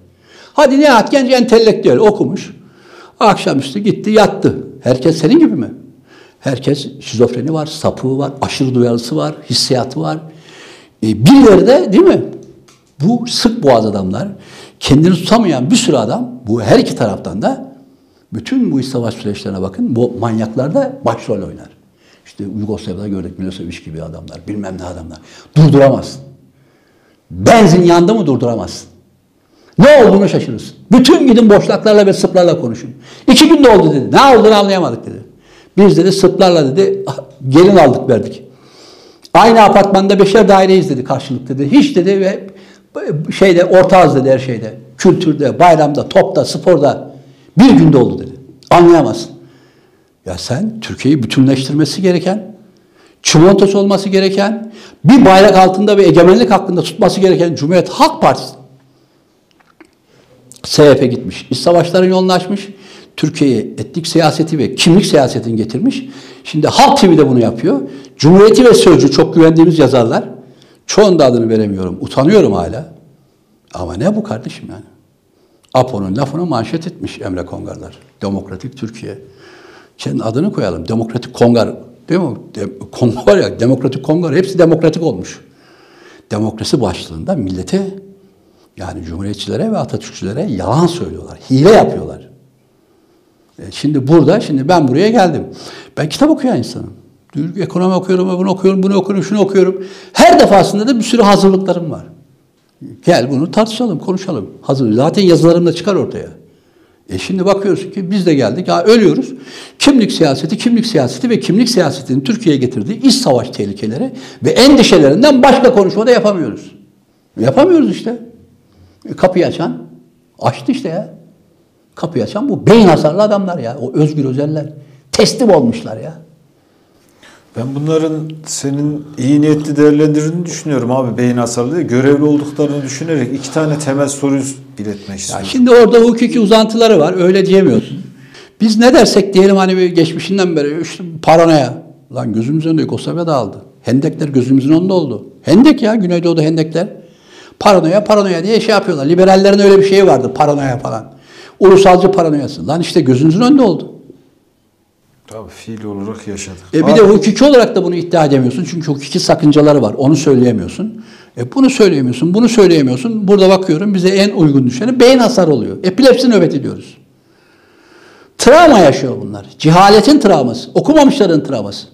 Hadi Nihat Genç entelektüel okumuş. Akşamüstü gitti yattı. Herkes senin gibi mi? Herkes şizofreni var, sapığı var, aşırı duyarlısı var, hissiyatı var. E, birileri de değil mi? Bu sık boğaz adamlar kendini tutamayan bir sürü adam bu her iki taraftan da bütün bu iç savaş süreçlerine bakın bu manyaklar da başrol oynar. İşte Yugoslavya'da gördük Milosevic gibi adamlar, bilmem ne adamlar. Durduramazsın. Benzin yandı mı durduramazsın. Ne olduğunu şaşırırsın. Bütün gidin boşlaklarla ve sıplarla konuşun. İki günde oldu dedi. Ne olduğunu anlayamadık dedi. Biz dedi sıplarla dedi gelin aldık verdik. Aynı apartmanda beşer daireyiz dedi karşılık dedi. Hiç dedi ve şeyde ortağız dedi her şeyde. Kültürde, bayramda, topta, sporda bir günde oldu dedi. Anlayamazsın. Ya sen Türkiye'yi bütünleştirmesi gereken, çimentosu olması gereken, bir bayrak altında ve egemenlik hakkında tutması gereken Cumhuriyet Halk Partisi. SHP gitmiş. İç savaşların yolunu açmış. Türkiye'ye etnik siyaseti ve kimlik siyasetini getirmiş. Şimdi Halk TV de bunu yapıyor. Cumhuriyeti ve Sözcü çok güvendiğimiz yazarlar. Çoğunun da adını veremiyorum. Utanıyorum hala. Ama ne bu kardeşim yani? Apo'nun lafını manşet etmiş Emre Kongarlar. Demokratik Türkiye. Kendi adını koyalım. Demokratik Kongar. Değil mi? De, Kongo ya, Demokratik Kongar. Hepsi demokratik olmuş. Demokrasi başlığında millete yani Cumhuriyetçilere ve Atatürkçülere yalan söylüyorlar. Hile yapıyorlar. E şimdi burada, şimdi ben buraya geldim. Ben kitap okuyan insanım. Ekonomi okuyorum, bunu okuyorum, bunu okuyorum, şunu okuyorum. Her defasında da bir sürü hazırlıklarım var. Gel bunu tartışalım, konuşalım. Hazır. Zaten yazılarım da çıkar ortaya. E şimdi bakıyorsun ki biz de geldik, ya ölüyoruz. Kimlik siyaseti, kimlik siyaseti ve kimlik siyasetinin Türkiye'ye getirdiği iç savaş tehlikeleri ve endişelerinden başka konuşma da yapamıyoruz. Yapamıyoruz işte. E kapıyı açan, açtı işte ya. Kapıyı açan bu beyin hasarlı adamlar ya. O özgür özeller. Teslim olmuşlar ya. Ben bunların senin iyi niyetli değerlendirdiğini düşünüyorum abi beyin hasarlı değil. Görevli olduklarını düşünerek iki tane temel soruyu iletmek istiyorum. Ya şimdi orada hukuki uzantıları var. Öyle diyemiyorsun. Biz ne dersek diyelim hani bir geçmişinden beri işte paranoya. Lan gözümüzün önünde Yugoslavya dağıldı. Hendekler gözümüzün önünde oldu. Hendek ya Güneydoğu'da hendekler. Paranoya paranoya diye şey yapıyorlar. Liberallerin öyle bir şeyi vardı paranoya falan. Ulusalcı paranoyası. Lan işte gözünüzün önünde oldu. Tabii fiil olarak yaşadık. E bir Abi, de hukuki olarak da bunu iddia edemiyorsun. Çünkü hukuki sakıncaları var. Onu söyleyemiyorsun. E bunu söyleyemiyorsun, bunu söyleyemiyorsun. Burada bakıyorum bize en uygun düşeni beyin hasar oluyor. Epilepsi nöbeti diyoruz. Travma yaşıyor bunlar. Cehaletin travması. Okumamışların travması.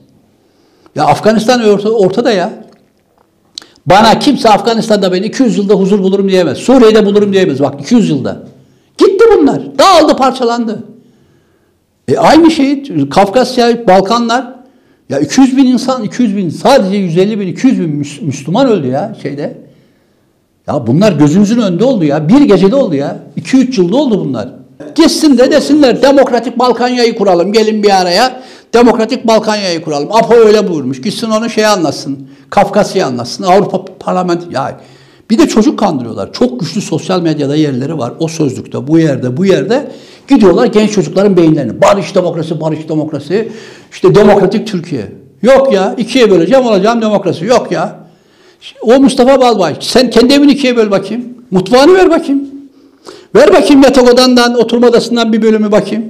Ya Afganistan orta, ortada ya. Bana kimse Afganistan'da ben 200 yılda huzur bulurum diyemez. Suriye'de bulurum diyemez. Bak 200 yılda. Gitti bunlar. Dağıldı, parçalandı. E aynı şey Kafkasya, Balkanlar. Ya 200 bin insan, 200 bin, sadece 150 bin, 200 bin Müslüman öldü ya şeyde. Ya bunlar gözümüzün önünde oldu ya. Bir gecede oldu ya. 2-3 yılda oldu bunlar. Gitsin de desinler Demokratik Balkanya'yı kuralım. Gelin bir araya. Demokratik Balkanya'yı kuralım. Apo öyle buyurmuş. Gitsin onu şey anlatsın. Kafkasya'yı anlatsın. Avrupa Parlamenti. Ya bir de çocuk kandırıyorlar. Çok güçlü sosyal medyada yerleri var. O sözlükte, bu yerde, bu yerde gidiyorlar genç çocukların beyinlerini. Barış demokrasi, barış demokrasi. İşte demokratik Türkiye. Yok ya. ikiye böleceğim olacağım demokrasi. Yok ya. O Mustafa Balbay. Sen kendi evini ikiye böl bakayım. Mutfağını ver bakayım. Ver bakayım yatak odandan, oturma odasından bir bölümü bakayım.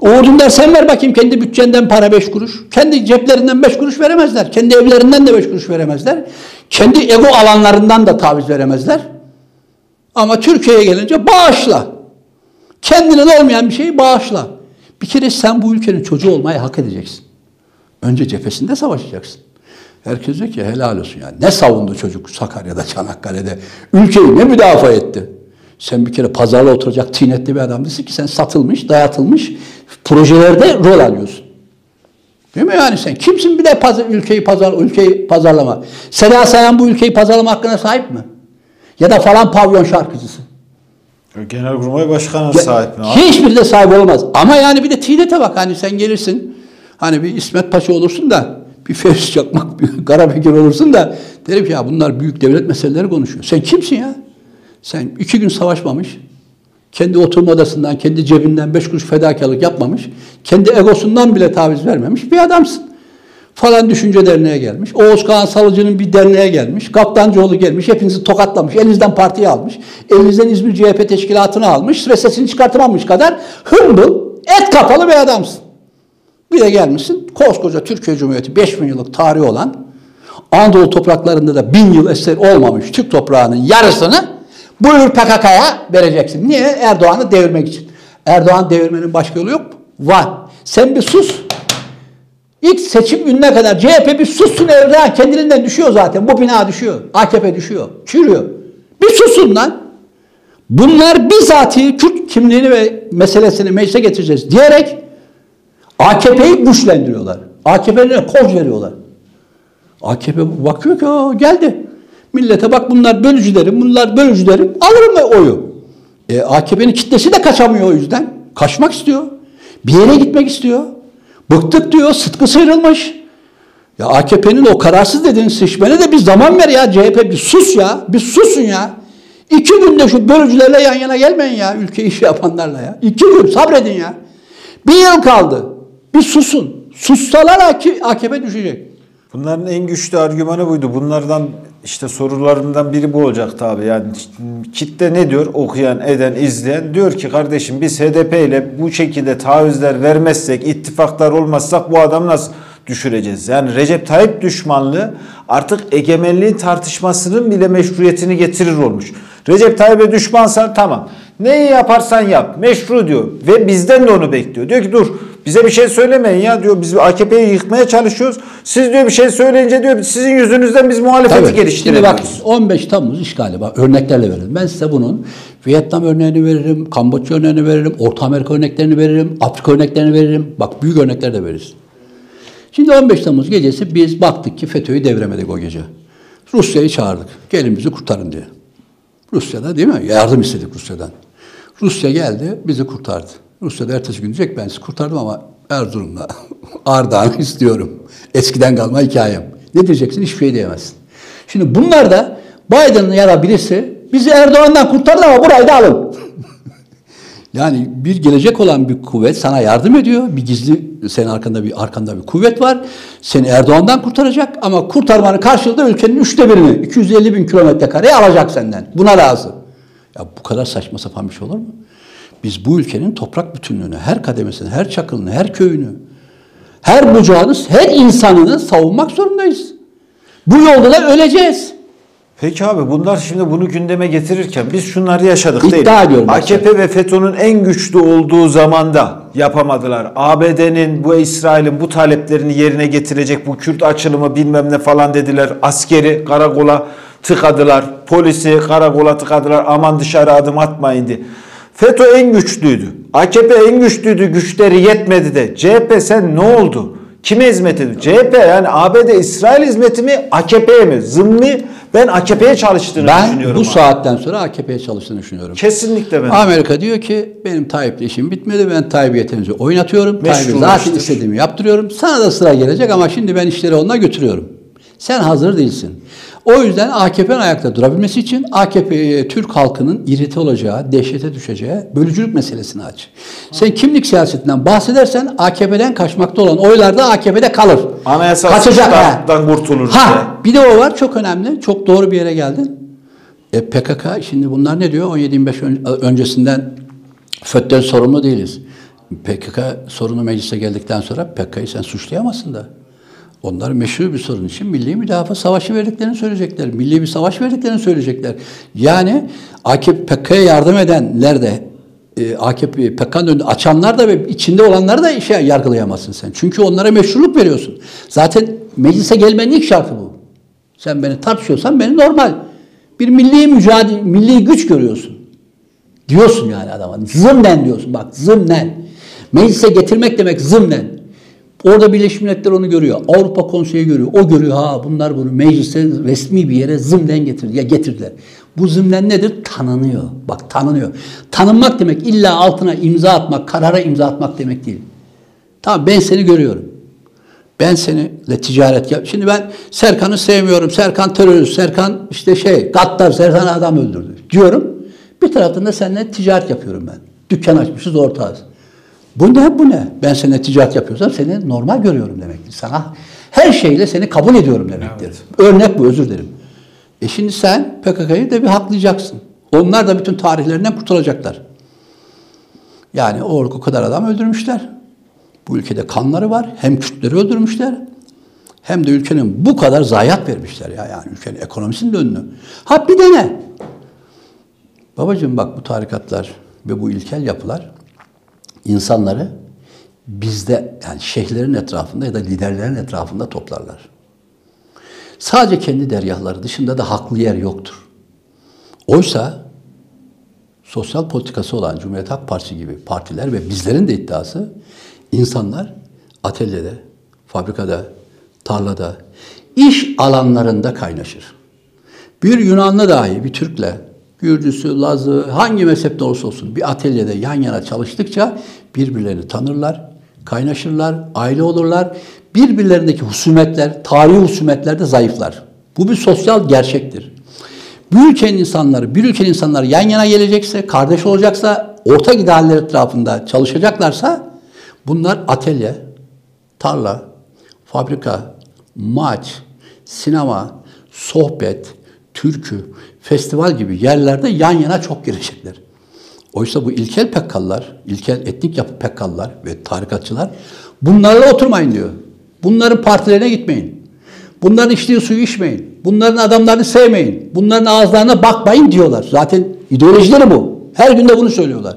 Ordundan sen ver bakayım kendi bütçenden para beş kuruş. Kendi ceplerinden beş kuruş veremezler. Kendi evlerinden de beş kuruş veremezler. Kendi ego alanlarından da taviz veremezler. Ama Türkiye'ye gelince bağışla. Kendine olmayan bir şeyi bağışla. Bir kere sen bu ülkenin çocuğu olmayı hak edeceksin. Önce cephesinde savaşacaksın. Herkes diyor ki helal olsun yani. Ne savundu çocuk Sakarya'da, Çanakkale'de? Ülkeyi ne müdafaa etti? Sen bir kere pazarla oturacak tinetli bir adam değilsin ki sen satılmış, dayatılmış projelerde rol alıyorsun. Değil mi yani sen? Kimsin bir de pazar, ülkeyi pazar ülkeyi pazarlama? Seda Sayan bu ülkeyi pazarlama hakkına sahip mi? Ya da falan pavyon şarkıcısı. Genelkurmay Başkanı sahip mi? Hiçbiri de sahip olmaz. Ama yani bir de tinete bak hani sen gelirsin. Hani bir İsmet Paşa olursun da bir Fevzi Çakmak, bir Karabekir olursun da derim ki ya bunlar büyük devlet meseleleri konuşuyor. Sen kimsin ya? Sen iki gün savaşmamış, kendi oturma odasından, kendi cebinden beş kuruş fedakarlık yapmamış, kendi egosundan bile taviz vermemiş bir adamsın. Falan düşünce derneğe gelmiş. Oğuz Kağan Salıcı'nın bir derneğe gelmiş. Kaptancıoğlu gelmiş. Hepinizi tokatlamış. Elinizden partiyi almış. Elinizden İzmir CHP teşkilatını almış. Ve sesini çıkartamamış kadar hımbıl, et kapalı bir adamsın. Bir de gelmişsin koskoca Türkiye Cumhuriyeti 5000 yıllık tarihi olan Anadolu topraklarında da bin yıl eser olmamış Türk toprağının yarısını buyur PKK'ya vereceksin. Niye? Erdoğan'ı devirmek için. Erdoğan devirmenin başka yolu yok mu? Var. Sen bir sus. İlk seçim gününe kadar CHP bir sussun Erdoğan kendiliğinden düşüyor zaten. Bu bina düşüyor. AKP düşüyor. Çürüyor. Bir susun lan. Bunlar bizatihi Kürt kimliğini ve meselesini meclise getireceğiz diyerek AKP'yi güçlendiriyorlar. AKP'ye koz veriyorlar. AKP bakıyor ki geldi. Millete bak bunlar bölücülerim, bunlar bölücülerim. Alırım mı oyu? E, AKP'nin kitlesi de kaçamıyor o yüzden. Kaçmak istiyor. Bir yere gitmek istiyor. Bıktık diyor, sıtkı sıyrılmış. Ya AKP'nin o kararsız dediğin seçmene de bir zaman ver ya CHP bir sus ya. Bir susun ya. İki günde şu bölücülerle yan yana gelmeyin ya. Ülke işi yapanlarla ya. İki gün sabredin ya. Bir yıl kaldı. Bir susun. Sussalar AKP düşecek. Bunların en güçlü argümanı buydu. Bunlardan işte sorularından biri bu olacak tabi. Yani kitle ne diyor? Okuyan, eden, izleyen diyor ki kardeşim biz HDP ile bu şekilde taahhütler vermezsek, ittifaklar olmazsak bu adam nasıl düşüreceğiz? Yani Recep Tayyip düşmanlığı artık egemenliğin tartışmasının bile meşruiyetini getirir olmuş. Recep Tayyip'e düşmansan tamam. Neyi yaparsan yap. Meşru diyor. Ve bizden de onu bekliyor. Diyor ki dur bize bir şey söylemeyin ya diyor. Biz AKP'yi yıkmaya çalışıyoruz. Siz diyor bir şey söyleyince diyor sizin yüzünüzden biz muhalefeti Tabii. geliştiremiyoruz. Şimdi bak 15 Temmuz işgali bak örneklerle verelim. Ben size bunun Vietnam örneğini veririm, Kamboçya örneğini veririm, Orta Amerika örneklerini veririm, Afrika örneklerini veririm. Bak büyük örnekler de veririz. Şimdi 15 Temmuz gecesi biz baktık ki FETÖ'yü devremedik o gece. Rusya'yı çağırdık. Gelin bizi kurtarın diye. Rusya'da değil mi? Yardım istedik Rusya'dan. Rusya geldi, bizi kurtardı. Rusya'da ertesi gün diyecek ben sizi kurtardım ama Erzurum'da (laughs) Ardahan'ı istiyorum. Eskiden kalma hikayem. Ne diyeceksin? Hiçbir şey diyemezsin. Şimdi bunlar da Biden'ın ya da birisi bizi Erdoğan'dan kurtardı ama burayı da alın. (laughs) yani bir gelecek olan bir kuvvet sana yardım ediyor. Bir gizli senin arkanda bir arkanda bir kuvvet var. Seni Erdoğan'dan kurtaracak ama kurtarmanın karşılığında ülkenin üçte birini 250 bin kilometre kareye alacak senden. Buna lazım. Ya bu kadar saçma sapan bir şey olur mu? Biz bu ülkenin toprak bütünlüğünü, her kademesini, her çakılını, her köyünü, her bucağını, her insanını savunmak zorundayız. Bu yolda da öleceğiz. Peki abi bunlar şimdi bunu gündeme getirirken biz şunları yaşadık İddia değil. ediyorum AKP mesela. ve FETÖ'nün en güçlü olduğu zamanda yapamadılar. ABD'nin bu İsrail'in bu taleplerini yerine getirecek bu Kürt açılımı bilmem ne falan dediler. Askeri karakola tıkadılar. Polisi karakola tıkadılar. Aman dışarı adım atmayın diye. FETÖ en güçlüydü. AKP en güçlüydü. Güçleri yetmedi de. CHP sen ne oldu? Kime hizmet ediyor? CHP yani ABD İsrail hizmeti mi AKP'ye mi? Zımni ben AKP'ye çalıştığını Ben düşünüyorum. bu abi. saatten sonra AKP'ye çalıştığını düşünüyorum. Kesinlikle ben. Amerika diyor ki benim Tayyip'le işim bitmedi. Ben Tayyip'i yeterince oynatıyorum. Tayyip'e zaten istediğimi yaptırıyorum. Sana da sıra gelecek ama şimdi ben işleri onunla götürüyorum. Sen hazır değilsin. O yüzden AKP'nin ayakta durabilmesi için AKP Türk halkının irite olacağı, dehşete düşeceği bölücülük meselesini aç. Sen kimlik siyasetinden bahsedersen AKP'den kaçmakta olan oylar da AKP'de kalır. Anayasal Kaçacak ha. sıçraktan kurtulur Ha, diye. bir de o var çok önemli. Çok doğru bir yere geldin. E, PKK şimdi bunlar ne diyor? 17-25 ön- öncesinden FETÖ'den sorumlu değiliz. PKK sorunu meclise geldikten sonra PKK'yı sen suçlayamazsın da. Onlar meşru bir sorun için milli müdafaa savaşı verdiklerini söyleyecekler. Milli bir savaş verdiklerini söyleyecekler. Yani AKP PKK'ya yardım edenler de e, AKP PKK'nın önünde açanlar da ve içinde olanları da işe yargılayamazsın sen. Çünkü onlara meşruluk veriyorsun. Zaten meclise gelmenin ilk şartı bu. Sen beni tartışıyorsan beni normal. Bir milli mücadele, milli güç görüyorsun. Diyorsun yani adama. Zımnen diyorsun bak zımnen. Meclise getirmek demek zımnen. Orada Birleşmiş Milletler onu görüyor. Avrupa Konseyi görüyor. O görüyor. Ha bunlar bunu meclise resmi bir yere zımnen getirdi. Ya getirdiler. Bu zımnen nedir? Tanınıyor. Bak tanınıyor. Tanınmak demek illa altına imza atmak, karara imza atmak demek değil. Tamam ben seni görüyorum. Ben seninle ticaret yap. Şimdi ben Serkan'ı sevmiyorum. Serkan terörist, Serkan işte şey, gaddar, Serkan adam öldürdü diyorum. Bir taraftan da seninle ticaret yapıyorum ben. Dükkan açmışız ortağız. Bu ne bu ne? Ben seninle ticaret yapıyorsam seni normal görüyorum demektir. Sana her şeyle seni kabul ediyorum demektir. Örnek bu özür dilerim. E şimdi sen PKK'yı da bir haklayacaksın. Onlar da bütün tarihlerinden kurtulacaklar. Yani o o kadar adam öldürmüşler. Bu ülkede kanları var. Hem Kürtleri öldürmüşler hem de ülkenin bu kadar zayiat vermişler ya yani ülkenin ekonomisinin önünü. Ha bir de ne? Babacığım bak bu tarikatlar ve bu ilkel yapılar insanları bizde yani şeyhlerin etrafında ya da liderlerin etrafında toplarlar. Sadece kendi deryahları dışında da haklı yer yoktur. Oysa sosyal politikası olan Cumhuriyet Halk Partisi gibi partiler ve bizlerin de iddiası insanlar atölyede, fabrikada, tarlada, iş alanlarında kaynaşır. Bir Yunanlı dahi bir Türk'le, Gürcüsü, Lazı, hangi mezhepte olursa olsun bir atölyede yan yana çalıştıkça birbirlerini tanırlar, kaynaşırlar, aile olurlar. Birbirlerindeki husumetler, tarihi husumetler de zayıflar. Bu bir sosyal gerçektir. Bir ülkenin insanları, bir ülkenin insanları yan yana gelecekse, kardeş olacaksa, ortak idealler etrafında çalışacaklarsa bunlar atölye, tarla, fabrika, maç, sinema, sohbet, türkü, festival gibi yerlerde yan yana çok girecekler. Oysa bu ilkel pekkallar, ilkel etnik yapı pekkallar ve tarikatçılar bunlarla oturmayın diyor. Bunların partilerine gitmeyin. Bunların içtiği suyu içmeyin. Bunların adamlarını sevmeyin. Bunların ağızlarına bakmayın diyorlar. Zaten ideolojileri bu. Her gün de bunu söylüyorlar.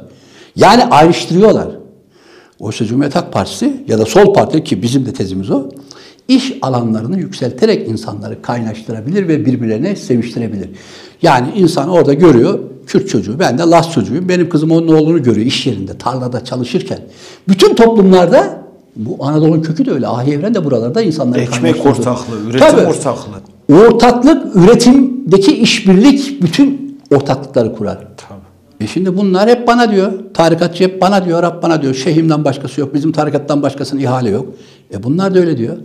Yani ayrıştırıyorlar. Oysa Cumhuriyet Halk Partisi ya da Sol Parti ki bizim de tezimiz o, iş alanlarını yükselterek insanları kaynaştırabilir ve birbirlerine seviştirebilir. Yani insan orada görüyor, Kürt çocuğu, ben de Las çocuğuyum, benim kızım onun oğlunu görüyor iş yerinde, tarlada çalışırken. Bütün toplumlarda, bu Anadolu'nun kökü de öyle, ahi evren de buralarda insanları Ekmek ortaklığı, üretim Tabii. ortaklığı. Ortaklık, üretimdeki işbirlik bütün ortaklıkları kurar. Tabii. E şimdi bunlar hep bana diyor. Tarikatçı hep bana diyor, Rab bana diyor. Şeyhimden başkası yok, bizim tarikattan başkasının ihale yok. E bunlar da öyle diyor.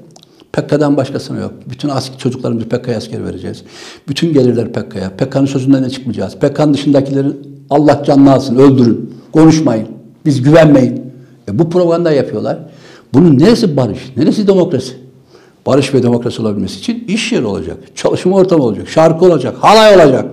PKK'dan başkasına yok. Bütün asker, çocuklarımızı PKK'ya asker vereceğiz. Bütün gelirler PKK'ya. PKK'nın sözünden de çıkmayacağız. PKK'nın dışındakileri Allah canını alsın, öldürün. Konuşmayın. Biz güvenmeyin. E bu propaganda yapıyorlar. Bunun neresi barış? Neresi demokrasi? Barış ve demokrasi olabilmesi için iş yeri olacak. Çalışma ortamı olacak. Şarkı olacak. Halay olacak.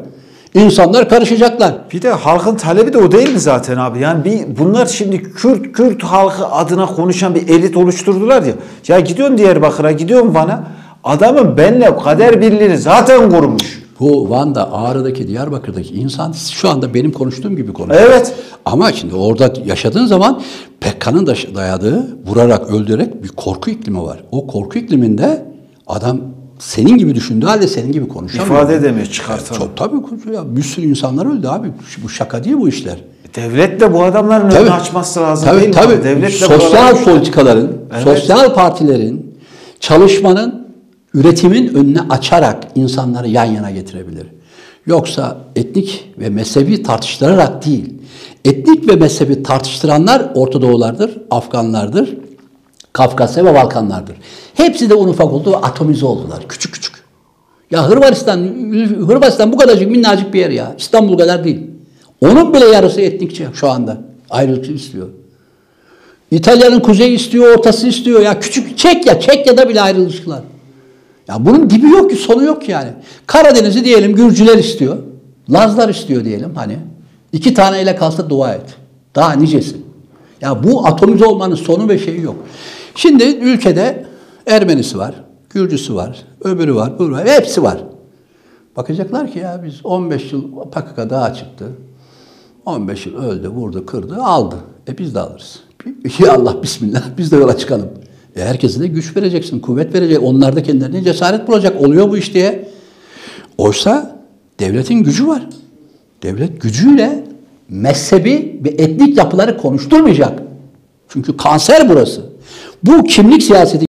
İnsanlar karışacaklar. Bir de halkın talebi de o değil mi zaten abi? Yani bir bunlar şimdi Kürt Kürt halkı adına konuşan bir elit oluşturdular ya. Ya gidiyorsun Diyarbakır'a, gidiyorsun Van'a. Adamın benle kader birliğini zaten kurmuş. Bu Van'da, Ağrı'daki, Diyarbakır'daki insan şu anda benim konuştuğum gibi konuşuyor. Evet. Ama şimdi orada yaşadığın zaman PKK'nın da dayadığı, vurarak, öldürerek bir korku iklimi var. O korku ikliminde adam senin gibi düşündüğü halde senin gibi konuşamıyor. İfade edemiyor, çıkartamıyor. Çok tabii ya. Bir sürü insanlar öldü abi. Bu şaka değil bu işler. Devlet de bu adamların önünü açması lazım tabii, değil mi? tabii. abi? Devlet de sosyal politikaların, Evet. sosyal partilerin, çalışmanın, üretimin önüne açarak insanları yan yana getirebilir. Yoksa etnik ve mezhebi tartıştırarak değil, etnik ve mezhebi tartıştıranlar Orta Doğulardır, Afganlardır, Kafkasya ve Balkanlardır. Hepsi de un ufak oldu ve atomize oldular. Küçük küçük. Ya Hırvatistan, Hırvatistan bu kadarcık minnacık bir yer ya. İstanbul kadar değil. Onun bile yarısı etnikçi şu anda. Ayrılık istiyor. İtalya'nın kuzeyi istiyor, ortası istiyor. Ya küçük Çekya, Çekya'da bile ayrılıştılar. Ya bunun dibi yok ki, sonu yok yani. Karadeniz'i diyelim Gürcüler istiyor. Lazlar istiyor diyelim hani. İki taneyle kalsa dua et. Daha nicesi. Ya bu atomize olmanın sonu ve şeyi yok. Şimdi ülkede Ermenisi var, Gürcüsü var, öbürü var, öbürü var. Hepsi var. Bakacaklar ki ya biz 15 yıl PKK daha çıktı. 15 yıl öldü, vurdu, kırdı, aldı. E biz de alırız. (laughs) Ya Allah bismillah biz de yola çıkalım. E herkese de güç vereceksin, kuvvet verecek. Onlar da kendilerine cesaret bulacak. Oluyor bu iş diye. Oysa devletin gücü var. Devlet gücüyle mezhebi ve etnik yapıları konuşturmayacak. Çünkü kanser burası. Bu kimlik siyaseti